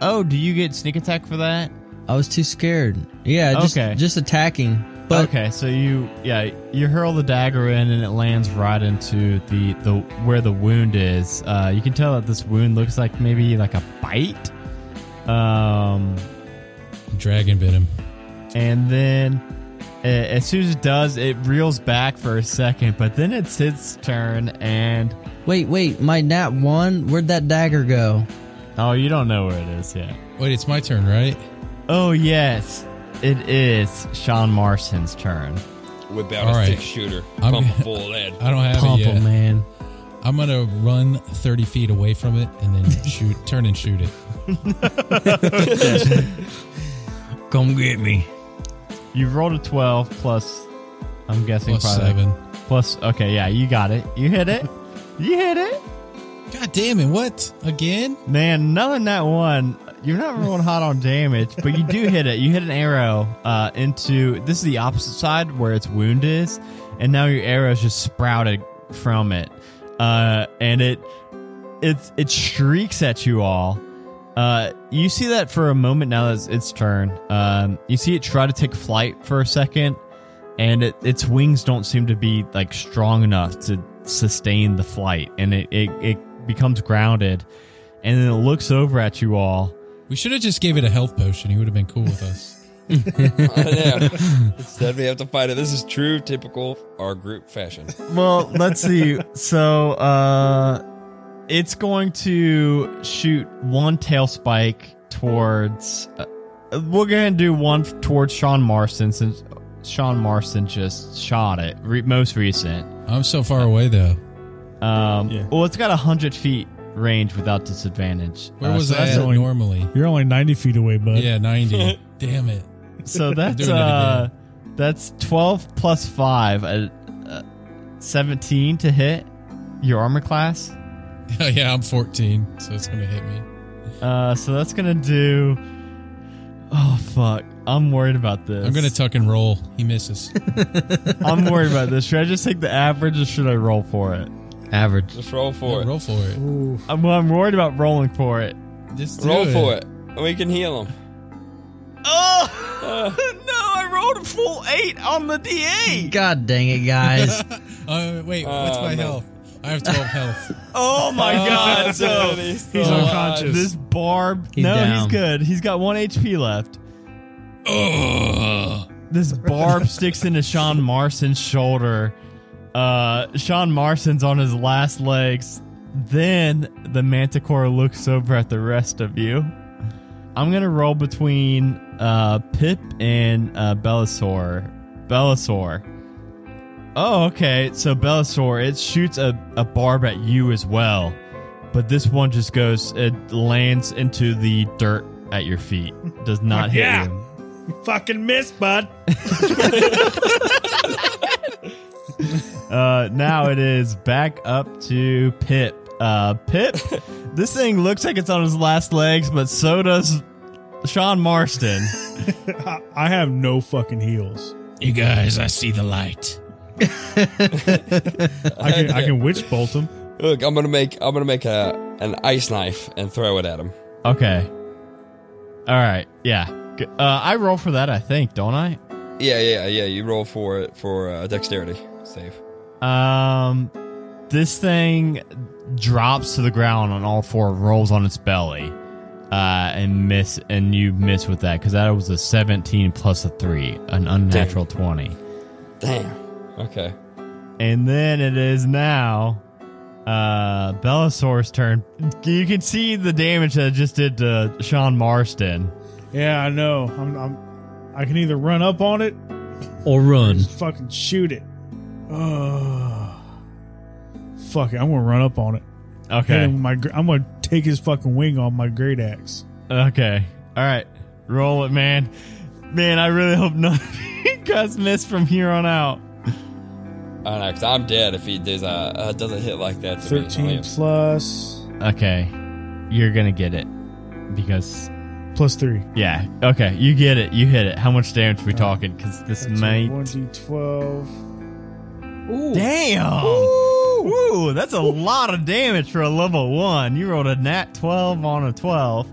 Oh, do you get sneak attack for that? I was too scared. Yeah, just, Okay. just attacking. But okay, so you yeah you hurl the dagger in and it lands right into the the where the wound is. Uh, you can tell that this wound looks like maybe like a bite. Um, Dragon bit him. and then Eh, as soon as it does, it reels back for a second, but then it's its turn, and wait, wait, my nat 1, where'd that dagger go? oh, you don't know where it is yet. Wait, it's my turn, right? Oh yes, it is Sean Marston's turn. Without All a right. six shooter. I'm- Pump it full lead. I don't have Pump it yet. 'em, man. I'm gonna run 30 feet away from it and then *laughs* shoot, turn and shoot it. *laughs* Come get me. You rolled a twelve plus. I'm guessing Plus probably seven. Plus, okay, yeah, you got it. You hit it. *laughs* You hit it. God damn it! What again? Man, none in that one. You're not rolling hot on damage, but you do *laughs* hit it. You hit an arrow uh, into. This is the opposite side where its wound is, and now your arrow's just sprouted from it, uh, and it it it shrieks at you all. Uh, you see that for a moment now that it's its turn. Um, you see it try to take flight for a second, and it, its wings don't seem to be like strong enough to sustain the flight, and it, it, it becomes grounded, and then it looks over at you all. We should have just gave it a health potion. He would have been cool with us. *laughs* I know. *laughs* Instead, we have to fight it. This is true, typical our group fashion. Well, let's see. So, uh, it's going to shoot one tail spike towards. Uh, we're gonna do one towards Sean Marston since Sean Marston just shot it. Re- most recent. I'm so far away though. Um, Yeah. Well, it's got a hundred feet range without disadvantage. Where Uh, was so that that's only- normally? You're only 90 feet away, bud. Yeah, 90. *laughs* damn it. So that's uh, that's twelve plus five, uh, uh, seventeen to hit your armor class. *laughs* yeah, I'm 14, so it's gonna hit me. Uh, so that's gonna do. Oh fuck! I'm worried about this. I'm gonna tuck and roll. He misses. *laughs* I'm worried about this. Should I just take the average, or should I roll for it? Average. Just roll for Yeah, it. roll for it. I'm, well, I'm worried about rolling for it. Just do Roll for it. We can heal him. Oh *laughs* no! I rolled a full eight on the D8. God dang it, guys. Uh, wait, what's Oh, my man. health? I have 12 health. *laughs* Oh my god! So he's He's unconscious. this barb. He's no, down. he's good. He's got one HP left. Ugh. This barb sticks into Sean Marston's shoulder. Uh, Sean Marston's on his last legs. Then the manticore looks over at the rest of you. I'm gonna roll between uh, Pip and uh, Bellasaur. Bellasaur. Oh, okay. So Bellasaur, it shoots a, a barb at you as well, but this one just goes. It lands into the dirt at your feet. Does not hit Yeah. you. You fucking miss, bud. *laughs* Uh, now it is back up to Pip. Uh, Pip, *laughs* this thing looks like it's on his last legs, but so does Sean Marston. I, *laughs* I have no fucking heals. You guys, I see the light. I can I can witch bolt him. Look, I'm gonna make I'm gonna make a an ice knife and throw it at him. Okay. All right. Yeah. Uh, I roll for that, I think, don't I? Yeah, yeah, yeah. You roll for it for uh, dexterity save. Um, this thing drops to the ground on all four, rolls on its belly, uh, and miss, and you miss with that because that was a 17 plus a three, an unnatural 20. Damn. Okay. And then it is now uh Bellasaur's turn. You can see the damage that it just did to Sean Marston. Yeah, I know. I'm, I'm. I can either run up on it, Or run. just fucking shoot it. Oh, fuck it. I'm gonna run up on it. Okay. my. I'm gonna take his fucking wing on my great axe. Okay. All right. Roll it, man. Man, I really hope none of *laughs* you guys miss from here on out. I don't know, 'cause I'm dead if he does, uh, uh, doesn't hit like that. To me. Thirteen plus Okay. You're going to get it because plus three. yeah. Okay, you get it. You hit it. How much damage are we talking cuz this might One d twelve. Damn. Ooh, that's a lot of damage for a level 1. You rolled a nat 12 on a 12.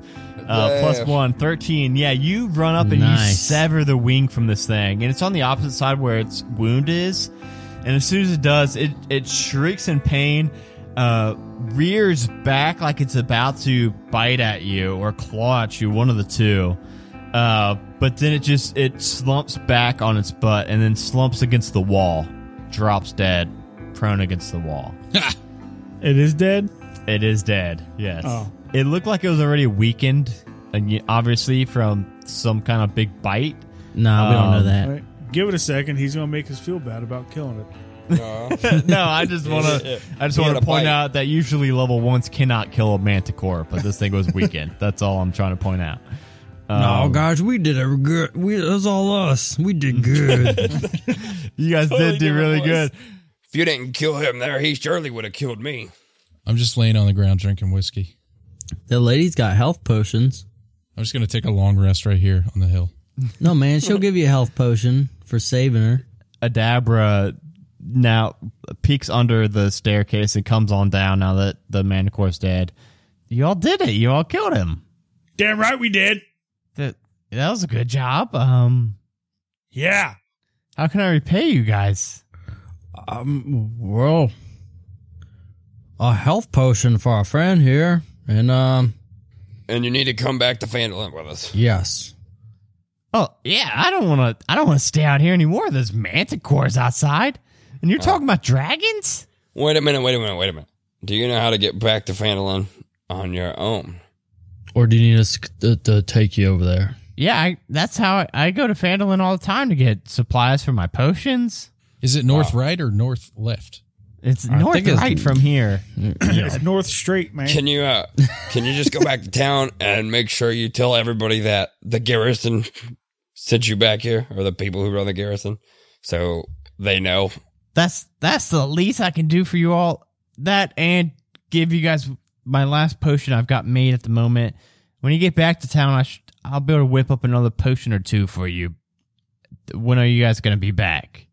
Uh, one, 13. Yeah, you run up and you sever the wing from this thing. And it's on the opposite side where its wound is. And as soon as it does, it, it shrieks in pain, uh, rears back like it's about to bite at you or claw at you, one of the two. Uh, but then it just, it slumps back on its butt and then slumps against the wall, drops dead, prone against the wall. *laughs* It is dead. It is dead. Yes. Oh. It looked like it was already weakened, and obviously from some kind of big bite. Nah, we don't know Um, that. All right. Give it a second. He's gonna make us feel bad about killing it. Uh, *laughs* no, I just want to. I just want to point bite. out that usually level ones cannot kill a manticore, but this thing was weakened. That's all I'm trying to point out. Um, guys, we did a good. We it was all us. We did good. *laughs* You guys Totally did do really voice. good. if you didn't kill him there, he surely would have killed me. I'm just laying on the ground drinking whiskey. the lady's got health potions. I'm just gonna take a long rest right here on the hill. No man, she'll *laughs* give you a health potion for saving her. Adabra now peeks under the staircase and comes on down now that the manticore's dead. You all did it. You all killed him. Damn right we did. That that was a good job. Um, Yeah. how can I repay you guys? Um, well, a health potion for our friend here, and um, And you need to come back to Phandalin with us. yes, Oh yeah, I don't want to. I don't want to stay out here anymore. There's manticores outside, and you're oh. talking about dragons. Wait a minute, wait a minute, wait a minute. Do you know how to get back to Phandalin on your own? or do you need us to, to take you over there? Yeah, I, that's how I, I go to Phandalin all the time to get supplies for my potions. Is it north right or north left? It's I north think it's- right from here. *clears throat* It's North Straight, man. Can you uh can you just go back to town and make sure you tell everybody that the garrison sent you back here or the people who run the garrison so they know. That's that's the least I can do for you all. That and give you guys my last potion I've got made at the moment. When you get back to town, I sh- I'll be able to whip up another potion or two for you. When are you guys going to be back?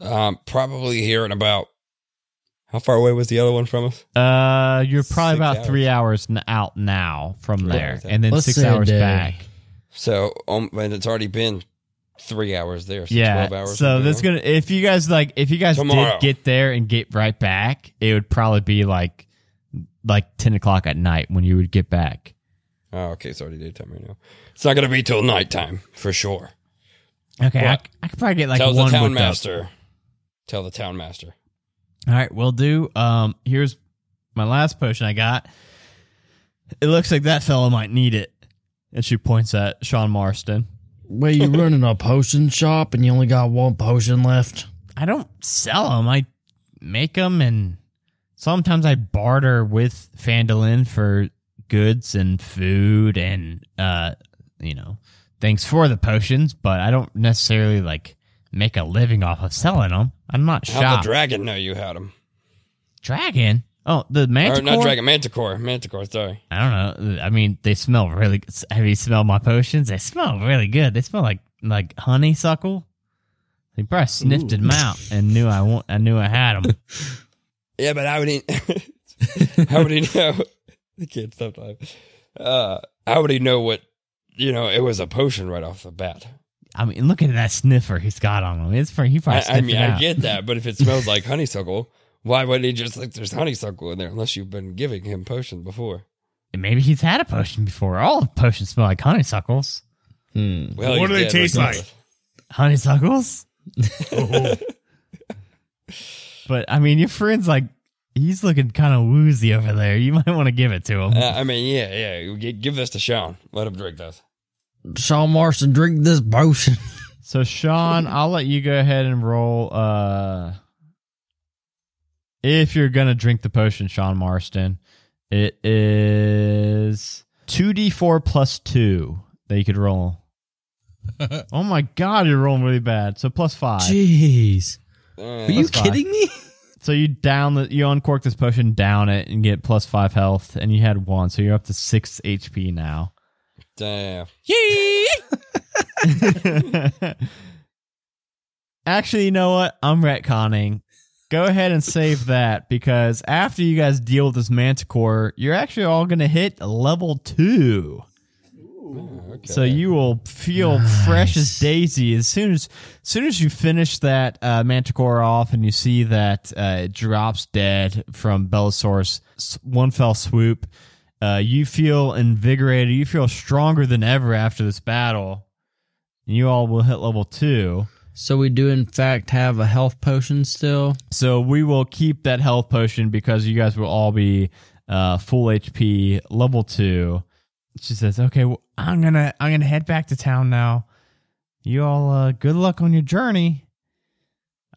Um probably here in about how far away was the other one from us? Uh, you're probably Six about hours. three hours n- out now from Three there, hours out. and then Let's six say a hours day. back. So um and it's already been three hours there. So Yeah. 12 hours so ago. that's gonna if you guys like if you guys Tomorrow. did get there and get right back, it would probably be like like ten o'clock at night when you would get back. Oh, okay, it's already daytime right now. It's not gonna be till nighttime for sure. Okay, I, What? I could probably get like Tell the one town whipped up. master. Tell the town master. All right, we'll do. Um, here's my last potion I got. It looks like that fellow might need it. And she points at Sean Marston. Wait, you *laughs* running a potion shop and you only got one potion left? I don't sell them. I make them, and sometimes I barter with Phandalin for goods and food and uh, you know, things for the potions. But I don't necessarily like make a living off of selling them. I'm not sure. How shop the dragon know you had him? dragon. Oh, the manticore. Or not dragon, manticore. Manticore, sorry. I don't know. I mean, they smell really. good. Have you smelled my potions? They smell really good. They smell like like honeysuckle. They probably sniffed them out and knew I want. I knew I had them. *laughs* Yeah, but how would he? *laughs* how would he know? the kid sometimes. Uh, how would he know what? You know, it was a potion right off the bat. I mean, look at that sniffer he's got on him. It's for he probably. I, I mean, it I get that, but if it smells *laughs* like honeysuckle, why would he just think there's honeysuckle in there unless you've been giving him potions before? Maybe he's had a potion before. All potions smell like honeysuckles. Hmm. Well, What do they dead taste like? Honeysuckles. *laughs* but I mean, your friend's like he's looking kind of woozy over there. You might want to give it to him. Uh, I mean, yeah, yeah. Give this to Sean. Let him drink this. Sean Marston, drink this potion. *laughs* So Sean, I'll let you go ahead and roll. Uh, if you're gonna drink the potion, Sean Marston, it is two d four plus two that you could roll. *laughs* oh my god, you're rolling really bad. So plus five. Jeez. Are you That's fine. kidding me? *laughs* So you down the you uncork this potion, down it, and get plus five health, and you had one, so you're up to six HP now. Damn. Yee! *laughs* Actually, you know what? I'm retconning. Go ahead and save that because after you guys deal with this manticore, you're actually all going to hit level two. Okay. So you will feel fresh as daisy as soon as, as soon as you finish that uh, manticore off and you see that uh, it drops dead from Bellasaur's s- one fell swoop. Uh, you feel invigorated. You feel stronger than ever after this battle. And You all will hit level two. So we do in fact have a health potion still. So we will keep that health potion because you guys will all be uh, full HP, level two. She says, "Okay, well, I'm gonna I'm gonna head back to town now. You all, uh, good luck on your journey.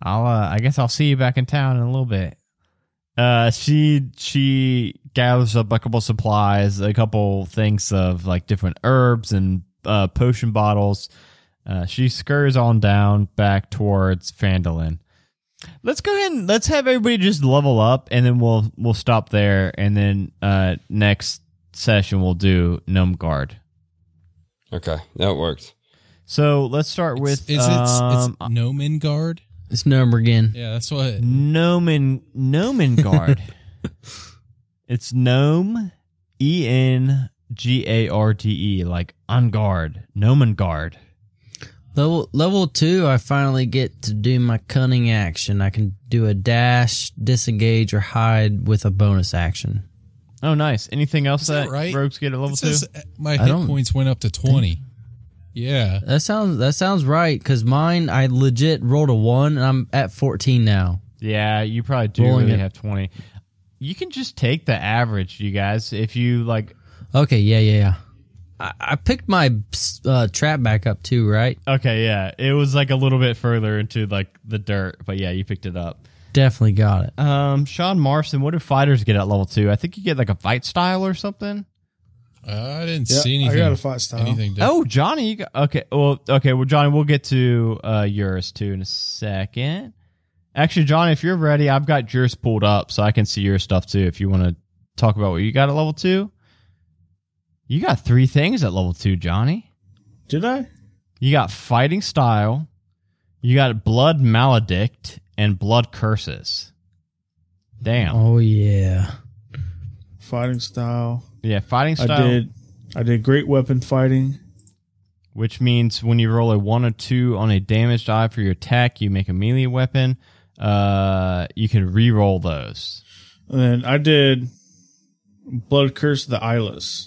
I'll uh, I guess I'll see you back in town in a little bit." Uh, she she gathers up a couple supplies, a couple things of like different herbs and uh, potion bottles. Uh, she scurries on down back towards Phandalin. Let's go ahead and let's have everybody just level up, and then we'll we'll stop there, and then uh, next session we'll do Gnome Guard. Okay, that works. So let's start with Is it? um, it's Gnomengarde. It's number again. Yeah, that's what. Gnomen Gnomengarde. *laughs* it's gnome, E N G A R D E, like on guard, Gnomengarde. Level level two, I finally get to do my cunning action. I can do a dash, disengage, or hide with a bonus action. Oh, nice. Anything else that that, right? rogues get at level two? my hit points went up to twenty. Yeah, That sounds that sounds right because mine I legit rolled a one and I'm at fourteen now. Yeah, you probably do Rolling really it. have 20. You can just take the average, you guys. If you like, Okay, yeah, yeah, yeah. I, I picked my uh, trap back up too, right? okay, yeah, it was like a little bit further into like the dirt, but yeah, you picked it up. Definitely got it. Um, Sean Marston, what do fighters get at level two? I think you get like a fight style or something. I didn't Yeah, see I anything. got a fight style. Anything? different. Oh, Johnny, you got, okay. Well, okay. Well, Johnny, we'll get to uh, yours too in a second. Actually, Johnny, if you're ready, I've got yours pulled up so I can see your stuff too. If you want to talk about what you got at level two, you got three things at level two, Johnny. Did I? You got fighting style, you got blood maledict, and blood curses. Damn. Oh yeah. Fighting style. Yeah, fighting style. I did. I did great weapon fighting. which means when you roll a one or two on a damage die for your attack, you make a melee weapon. Uh, you can re-roll those. And then I did Blood Curse of the Eyeless.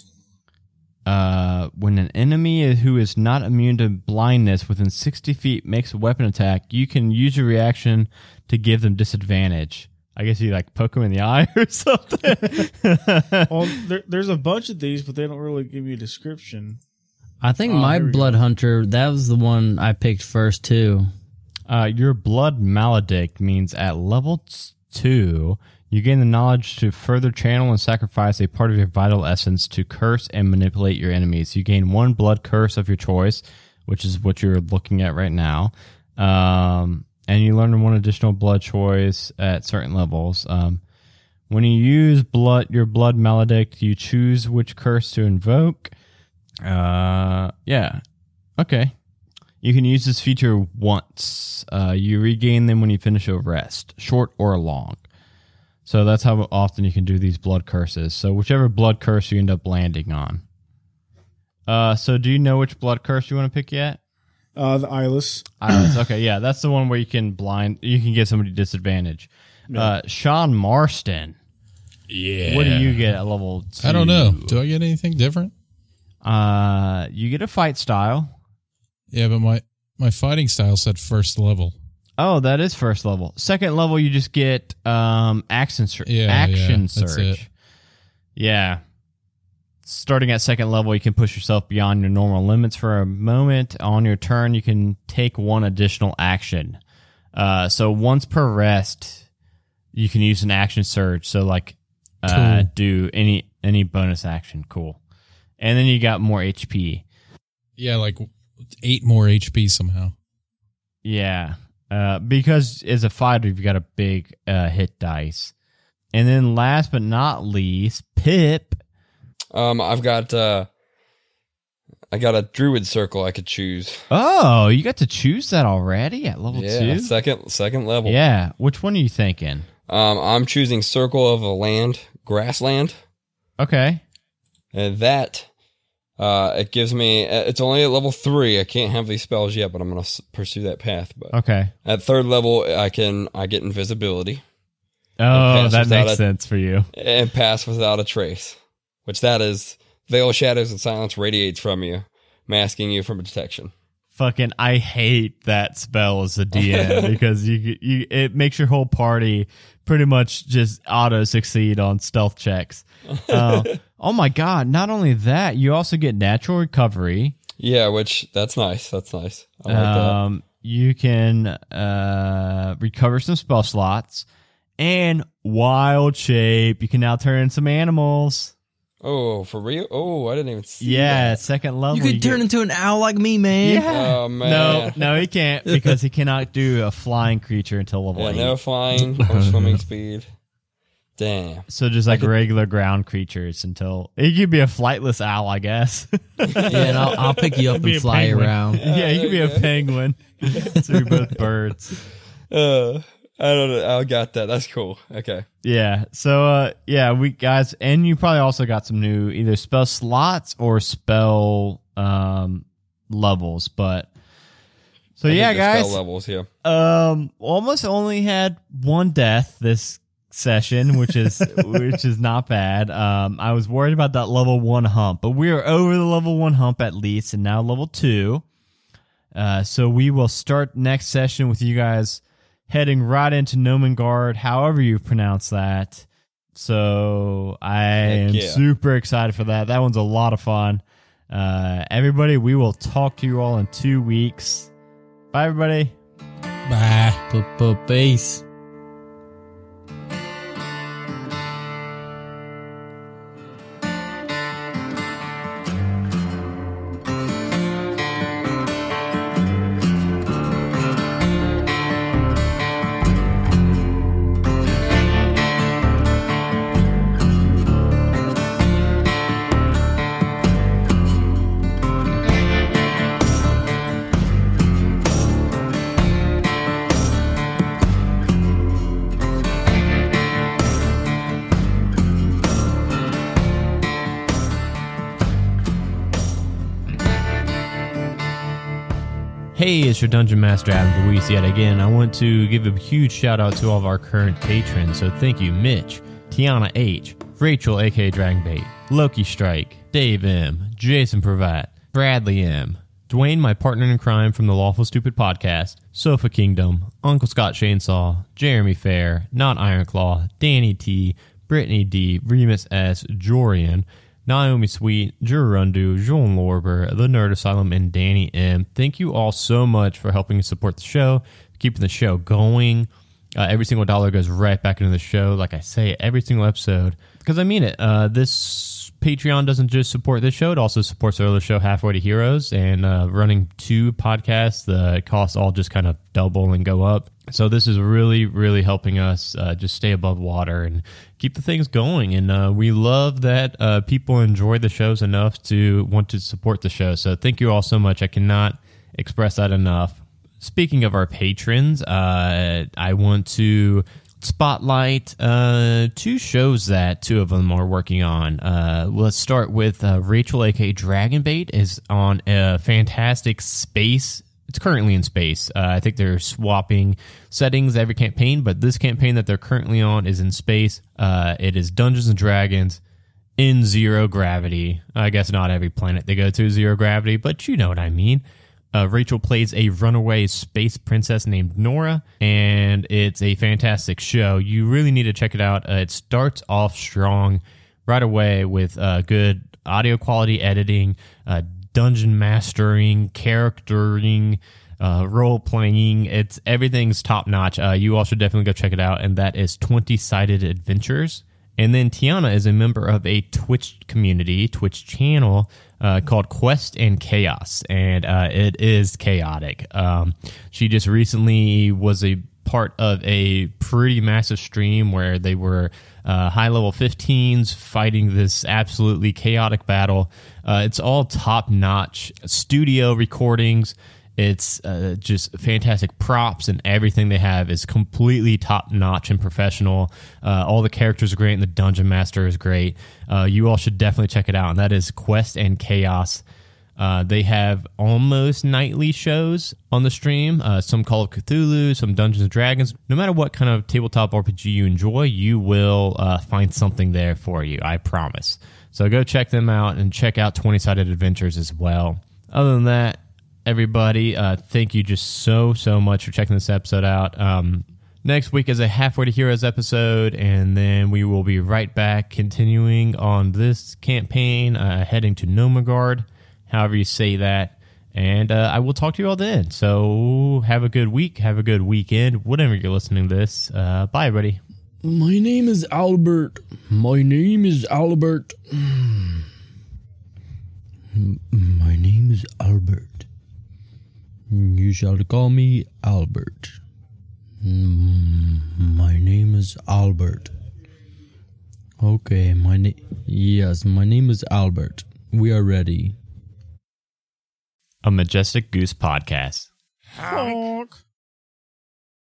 Uh, when an enemy who is not immune to blindness within 60 feet makes a weapon attack, you can use your reaction to give them disadvantage. I guess you like poke them in the *laughs* eye or something. *laughs* Well, there, there's a bunch of these, but they don't really give you a description. I think Oh, my blood go. hunter that was the one I picked first too. Uh, your blood maledict means at level two, you gain the knowledge to further channel and sacrifice a part of your vital essence to curse and manipulate your enemies. You gain one blood curse of your choice, which is what you're looking at right now. Um, and you learn one additional blood choice at certain levels. Um, when you use blood, your blood maledict, you choose which curse to invoke. Uh, yeah. Okay. You can use this feature once. Uh, you regain them when you finish a rest, short or long. So that's how often you can do these blood curses. So whichever blood curse you end up landing on. Uh, so do you know which blood curse you want to pick yet? Uh, the eyeless. *coughs* Iris. Okay, yeah, that's the one where you can blind. You can get somebody disadvantage. Uh, Sean Marston. Yeah. What do you get at level? Two? I don't know. Do I get anything different? Uh, you get a fight style. Yeah, but my my fighting style said first level. Oh, that is first level. Second level, you just get um action surge. Yeah, action yeah, that's surge. it. Yeah. Starting at second level, you can push yourself beyond your normal limits for a moment. On your turn, you can take one additional action. Uh, so once per rest, you can use an action surge. So like, uh, Cool. do any any bonus action. Cool. And then you got more HP. Yeah, like eight more HP somehow. Yeah. Uh, because as a fighter, you've got a big uh, hit dice. And then last but not least, Pip. Um, I've got uh, I got a druid circle I could choose. Oh, you got to choose that already at level yeah, two? second second level. Yeah. Which one are you thinking? Um, I'm choosing circle of a land, grassland, Okay. and that uh, it gives me. It's only at level three. I can't have these spells yet, but I'm gonna s- pursue that path. But Okay. at third level, I can I get invisibility Oh, that makes a- sense for you. and pass without a trace, which that is veil shadows and silence radiates from you, masking you from detection. Fucking, I hate that spell as a DM *laughs* because you you it makes your whole party pretty much just auto succeed on stealth checks. Uh, *laughs* oh my god! Not only that, you also get natural recovery. Yeah, which that's nice. That's nice. I like that. Um, you can uh, recover some spell slots and wild shape. You can now turn into some animals. Oh, for real? Oh, I didn't even see. Yeah, that. second level. You could turn get- into an owl like me, man. Yeah. Oh man. No, no, he can't because he cannot do a flying creature until level Yeah, eight. no flying or swimming speed. Damn. So just like regular ground creatures until he could be a flightless owl, I guess. *laughs* Yeah, and I'll, I'll pick you up and fly you penguin. around. *laughs* yeah, he could be a penguin. *laughs* so we're both birds. Uh, I don't know. I got that. That's cool. Okay. Yeah. So uh yeah, we guys and you probably also got some new either spell slots or spell um levels, but so I yeah, the spell guys. levels. Yeah. Um almost only had one death this session, which is *laughs* which is not bad. Um I was worried about that level 1 hump, but we are over the level 1 hump at least and now level 2. Uh so we will start next session with you guys heading right into Gnomengarde, however you pronounce that. So I am yeah. super excited for that. That one's a lot of fun. Uh, everybody, we will talk to you all in two weeks. Bye, everybody. Bye. Peace. Hey, it's your Dungeon Master Adam DeWeese yet again. I want to give a huge shout out to all of our current patrons. So thank you, Mitch, Tiana H, Rachel, aka Dragonbait, Loki Strike, Dave M, Jason Pravat, Bradley M, Dwayne, my partner in crime from the Lawful Stupid podcast, Sofa Kingdom, Uncle Scott Chainsaw, Jeremy Fair, Not Ironclaw, Danny T, Brittany D, Remus S, Jorian, Naomi Sweet, Jurundu, Joan Lorber, The Nerd Asylum, and Danny M. Thank you all so much for helping support the show, keeping the show going. Uh, every single dollar goes right back into the show. Like I say, every single episode, because I mean it. Uh, this Patreon doesn't just support this show; it also supports our other show, Halfway to Heroes, and uh, running two podcasts. The costs all just kind of double and go up. So this is really, really helping us uh, just stay above water and keep the things going. And uh, we love that uh, people enjoy the shows enough to want to support the show. So thank you all so much. I cannot express that enough. Speaking of our patrons, uh, I want to spotlight uh, two shows that two of them are working on. Uh, let's start with uh, Rachel, aka Dragonbait, is on a fantastic space it's currently in space. Uh, I think they're swapping settings every campaign, but this campaign that they're currently on is in space. Uh, it is Dungeons and Dragons in zero gravity. I guess not every planet they go to zero gravity, but you know what I mean. Uh, Rachel plays a runaway space princess named Nora, and it's a fantastic show. You really need to check it out. Uh, it starts off strong right away with uh, good audio quality editing, uh, dungeon mastering, charactering, uh, role playing. It's everything's top notch. Uh, you all should definitely go check it out, and that is Twenty Sided Adventures. And then Tiana is a member of a Twitch community, Twitch channel uh, called Quest and Chaos, and uh, it is chaotic. Um, she just recently was a part of a pretty massive stream where they were uh, high level 15s fighting this absolutely chaotic battle. Uh, it's all top notch studio recordings. It's uh, just fantastic props and everything they have is completely top notch and professional. Uh, all the characters are great and the dungeon master is great. Uh, you all should definitely check it out. And that is Quest and Chaos. Uh, they have almost nightly shows on the stream. Uh, some Call of Cthulhu, some Dungeons and Dragons. No matter what kind of tabletop RPG you enjoy, you will uh, find something there for you. I promise. So go check them out and check out Twenty Sided Adventures as well. Other than that, everybody, uh, thank you just so so much for checking this episode out. Um, next week is a halfway to heroes episode, and then we will be right back continuing on this campaign, uh, heading to Gnomengarde however you say that. And uh, I will talk to you all then. So have a good week. Have a good weekend. Whenever you're listening to this. Uh, bye, everybody. My name is Albert. My name is Albert. My name is Albert. You shall call me Albert. Mm, my name is Albert. Okay, my name. Yes, my name is Albert. We are ready. A Majestic Goose podcast. Honk.